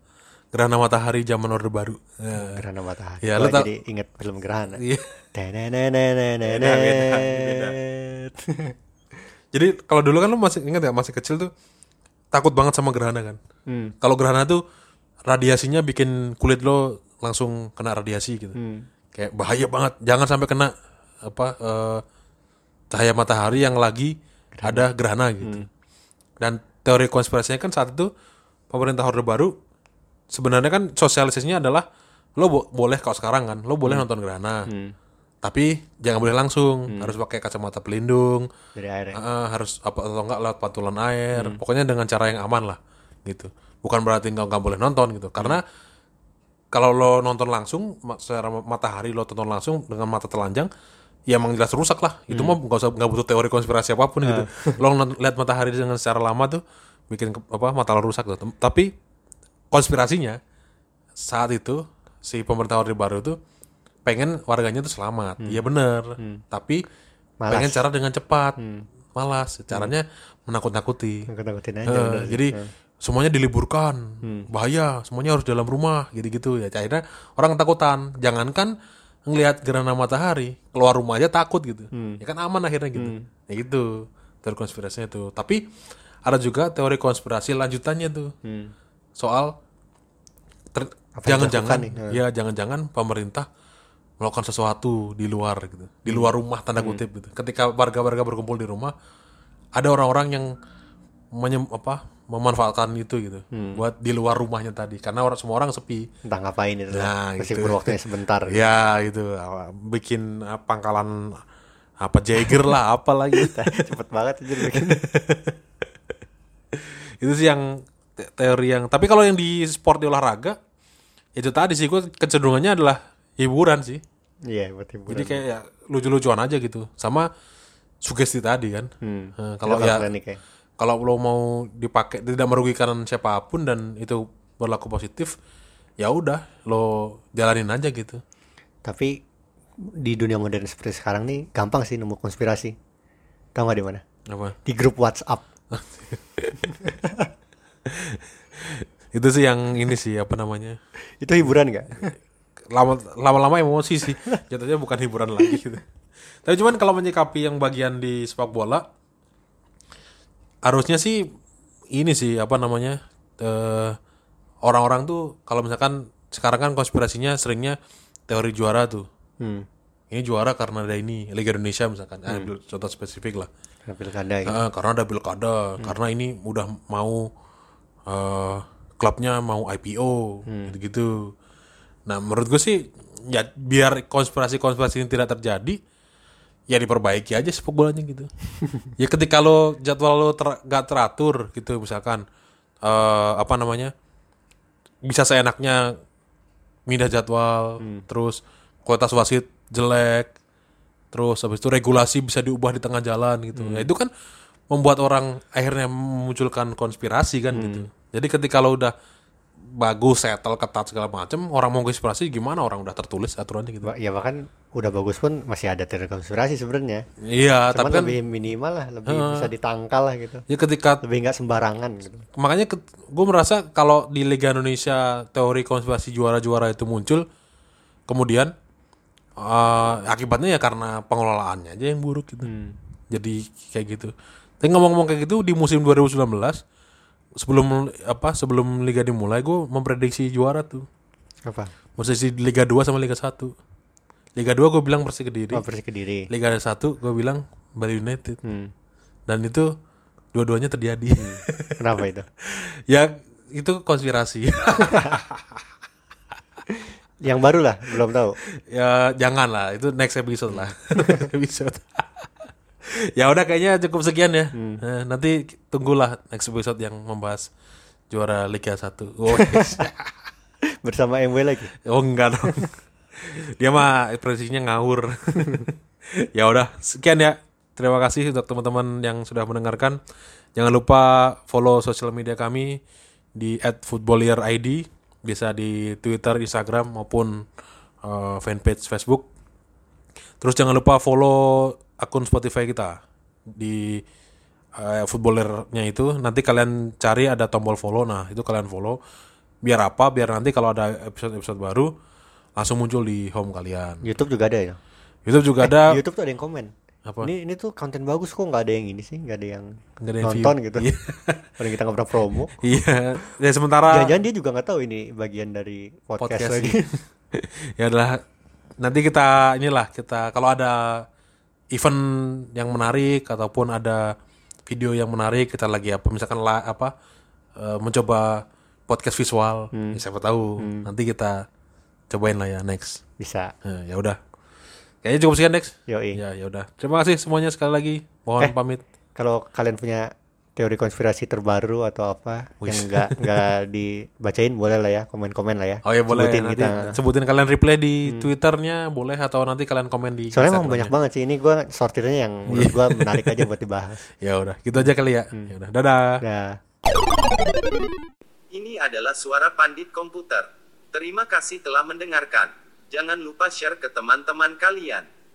gerhana matahari zaman Orde Baru. Ya. gerhana matahari Ya, lo jadi inget film gerhana Iya. Jadi kalau dulu kan lo masih ingat ya masih kecil tuh takut banget sama gerhana kan. Hmm. Kalau gerhana tuh radiasinya bikin kulit lo langsung kena radiasi gitu. Hmm. Kayak bahaya banget. Jangan sampai kena apa eh, cahaya matahari yang lagi ada gerhana gitu. Dan teori konspirasinya kan saat itu pemerintah Orde Baru sebenarnya kan sosialisasinya adalah lo bo- boleh kalau sekarang kan, lo boleh nonton gerhana. Tapi jangan boleh langsung, harus pakai kacamata pelindung, dari air ya. Ah, harus apa atau enggak lewat pantulan air. Pokoknya dengan cara yang aman lah gitu. Bukan berarti nggak nggak boleh nonton gitu. Karena kalau lo nonton langsung secara matahari lo tonton langsung dengan mata telanjang ya emang jelas rusak lah. Itu mah nggak usah nggak butuh teori konspirasi apa pun gitu. Lo nont- lihat matahari dengan secara lama tuh bikin ke- apa mata lo rusak tuh. Tapi konspirasinya saat itu si pemerintah Orde Baru tuh pengen warganya tuh selamat. Iya bener. Tapi Malas. pengen cara dengan cepat. Malas. Caranya menakut-nakuti. Nakut-nakutin aja Eh, udah. jadi semuanya diliburkan, bahaya, semuanya harus dalam rumah, gitu-gitu ya. Akhirnya orang ketakutan. Jangankan ngelihat gerhana matahari, keluar rumah aja takut gitu. Ya kan aman akhirnya gitu. Ya gitu. Teori konspirasinya tuh. Tapi ada juga teori konspirasi lanjutannya tuh. Soal ter- yang jangan-jangan ya jangan-jangan pemerintah melakukan sesuatu di luar gitu. Di luar rumah tanda kutip gitu. Ketika warga-warga berkumpul di rumah ada orang-orang yang menyem, apa memanfaatkan itu gitu. Buat di luar rumahnya tadi. Karena orang semua orang sepi. Entah ngapain itu. Nah, meskipun gitu. waktunya sebentar ya gitu bikin uh, pangkalan apa Jagger lah apa lagi. Cepet banget aja bikin. Itu sih yang te- teori yang tapi kalau yang di sport di olahraga itu tadi sih gue kecenderungannya adalah hiburan sih. Iya buat hiburan. Jadi kayak ya, lucu-lucuan aja gitu. Sama sugesti tadi kan. Hmm. Eh, kalau ya ya. Kalau lo mau dipakai tidak merugikan siapa pun dan itu berlaku positif ya udah lo jalanin aja gitu. Tapi di dunia modern seperti sekarang nih gampang sih nemu konspirasi. Tahu nggak di mana? Apa? Di grup WhatsApp. Itu sih yang ini sih apa namanya? Itu hiburan lama lama-lama emosi sih. Jatuhnya bukan hiburan lagi gitu. Tapi cuman kalau menyikapi yang bagian di sepak bola harusnya sih ini sih apa namanya eh, orang-orang tuh kalau misalkan sekarang kan konspirasinya seringnya teori juara tuh. Hmm. ini juara karena ada ini Liga Indonesia misalkan. Ah, ambil contoh spesifik lah. Karena pilkada gitu. Ah, karena ada pilkada karena ini udah mau eh, klubnya mau IPO gitu-gitu. Nah menurut gue sih ya biar konspirasi-konspirasi ini tidak terjadi ya diperbaiki aja sepak bolanya gitu. Ya ketika lo jadwal lo ter, gak teratur gitu misalkan eh apa namanya bisa seenaknya pindah jadwal terus kualitas wasit jelek terus habis itu regulasi bisa diubah di tengah jalan gitu. Ya itu kan membuat orang akhirnya memunculkan konspirasi kan gitu. Jadi ketika lo udah bagus settle ketat segala macam orang mau konspirasi gimana orang udah tertulis aturannya gitu? Ya bahkan udah bagus pun masih ada teori konspirasi sebenarnya. Iya cuman tapi kan lebih minimal lah lebih bisa ditangkal lah gitu. Ya ketika lebih nggak sembarangan gitu. Makanya gue merasa kalau di Liga Indonesia teori konspirasi juara-juara itu muncul kemudian eh, akibatnya ya karena pengelolaannya aja yang buruk gitu. Jadi kayak gitu. Tapi ngomong-ngomong kayak gitu di musim 2019 sebelum apa sebelum liga dimulai gue memprediksi juara tuh. Apa? Posisi Liga 2 sama Liga 1 Liga 2 gue bilang Persik Kediri. Oh Persik kediri. Liga 1 gue bilang Bali United. Hmm. dan itu dua-duanya terjadi. Kenapa itu? Ya itu konspirasi. Yang baru lah belum tahu. Ya jangan lah itu next episode lah. Episode ya udah kayaknya cukup sekian ya. Eh, nanti tunggulah next episode yang membahas juara Liga 1 oh, yes. bersama MW lagi? Oh enggak dong. Dia mah prediksinya ngawur. Ya udah sekian ya. Terima kasih untuk teman-teman yang sudah mendengarkan. Jangan lupa follow sosial media kami di @footballierid bisa di Twitter, Instagram maupun eh, fanpage Facebook. Terus jangan lupa follow akun Spotify kita di eh, footballernya itu nanti kalian cari ada tombol follow. Nah itu kalian follow. Biar apa? Biar nanti kalau ada episode-episode baru langsung muncul di home kalian. YouTube juga ada ya? YouTube juga ada. YouTube tuh ada yang komen. Apa? ini ini tuh konten bagus kok nggak ada yang ini sih nggak ada yang Nggak ada yang nonton view. gitu. Iya. Padahal kita nggak pernah promo. Iya. Ya sementara jangan-jangan dia juga nggak tahu ini bagian dari podcast, podcast. lagi. Ya adalah nanti kita inilah kita kalau ada event yang menarik ataupun ada video yang menarik kita lagi apa misalkan la, apa eh, mencoba podcast visual Hmm. ya siapa tahu nanti kita cobain lah ya next. Bisa. Eh, ya udah. Kayaknya cukup sekian next. Yoi. Ya ya udah. Terima kasih semuanya sekali lagi. Mohon Eh. pamit. kalau kalian punya teori konspirasi terbaru atau apa Wis. yang enggak enggak dibacain boleh lah ya komen-komen lah ya oh ya boleh Sebutin nanti kita Hmm. sebutin kalian reply di twitternya boleh atau nanti kalian komen di soalnya emang banyak banget sih ini gua sortirnya yang menurut gua menarik aja buat dibahas ya udah gitu aja kali ya Hmm. ya udah dadah ya Ini adalah suara pandit komputer. Terima kasih telah mendengarkan. Jangan lupa share ke teman-teman kalian.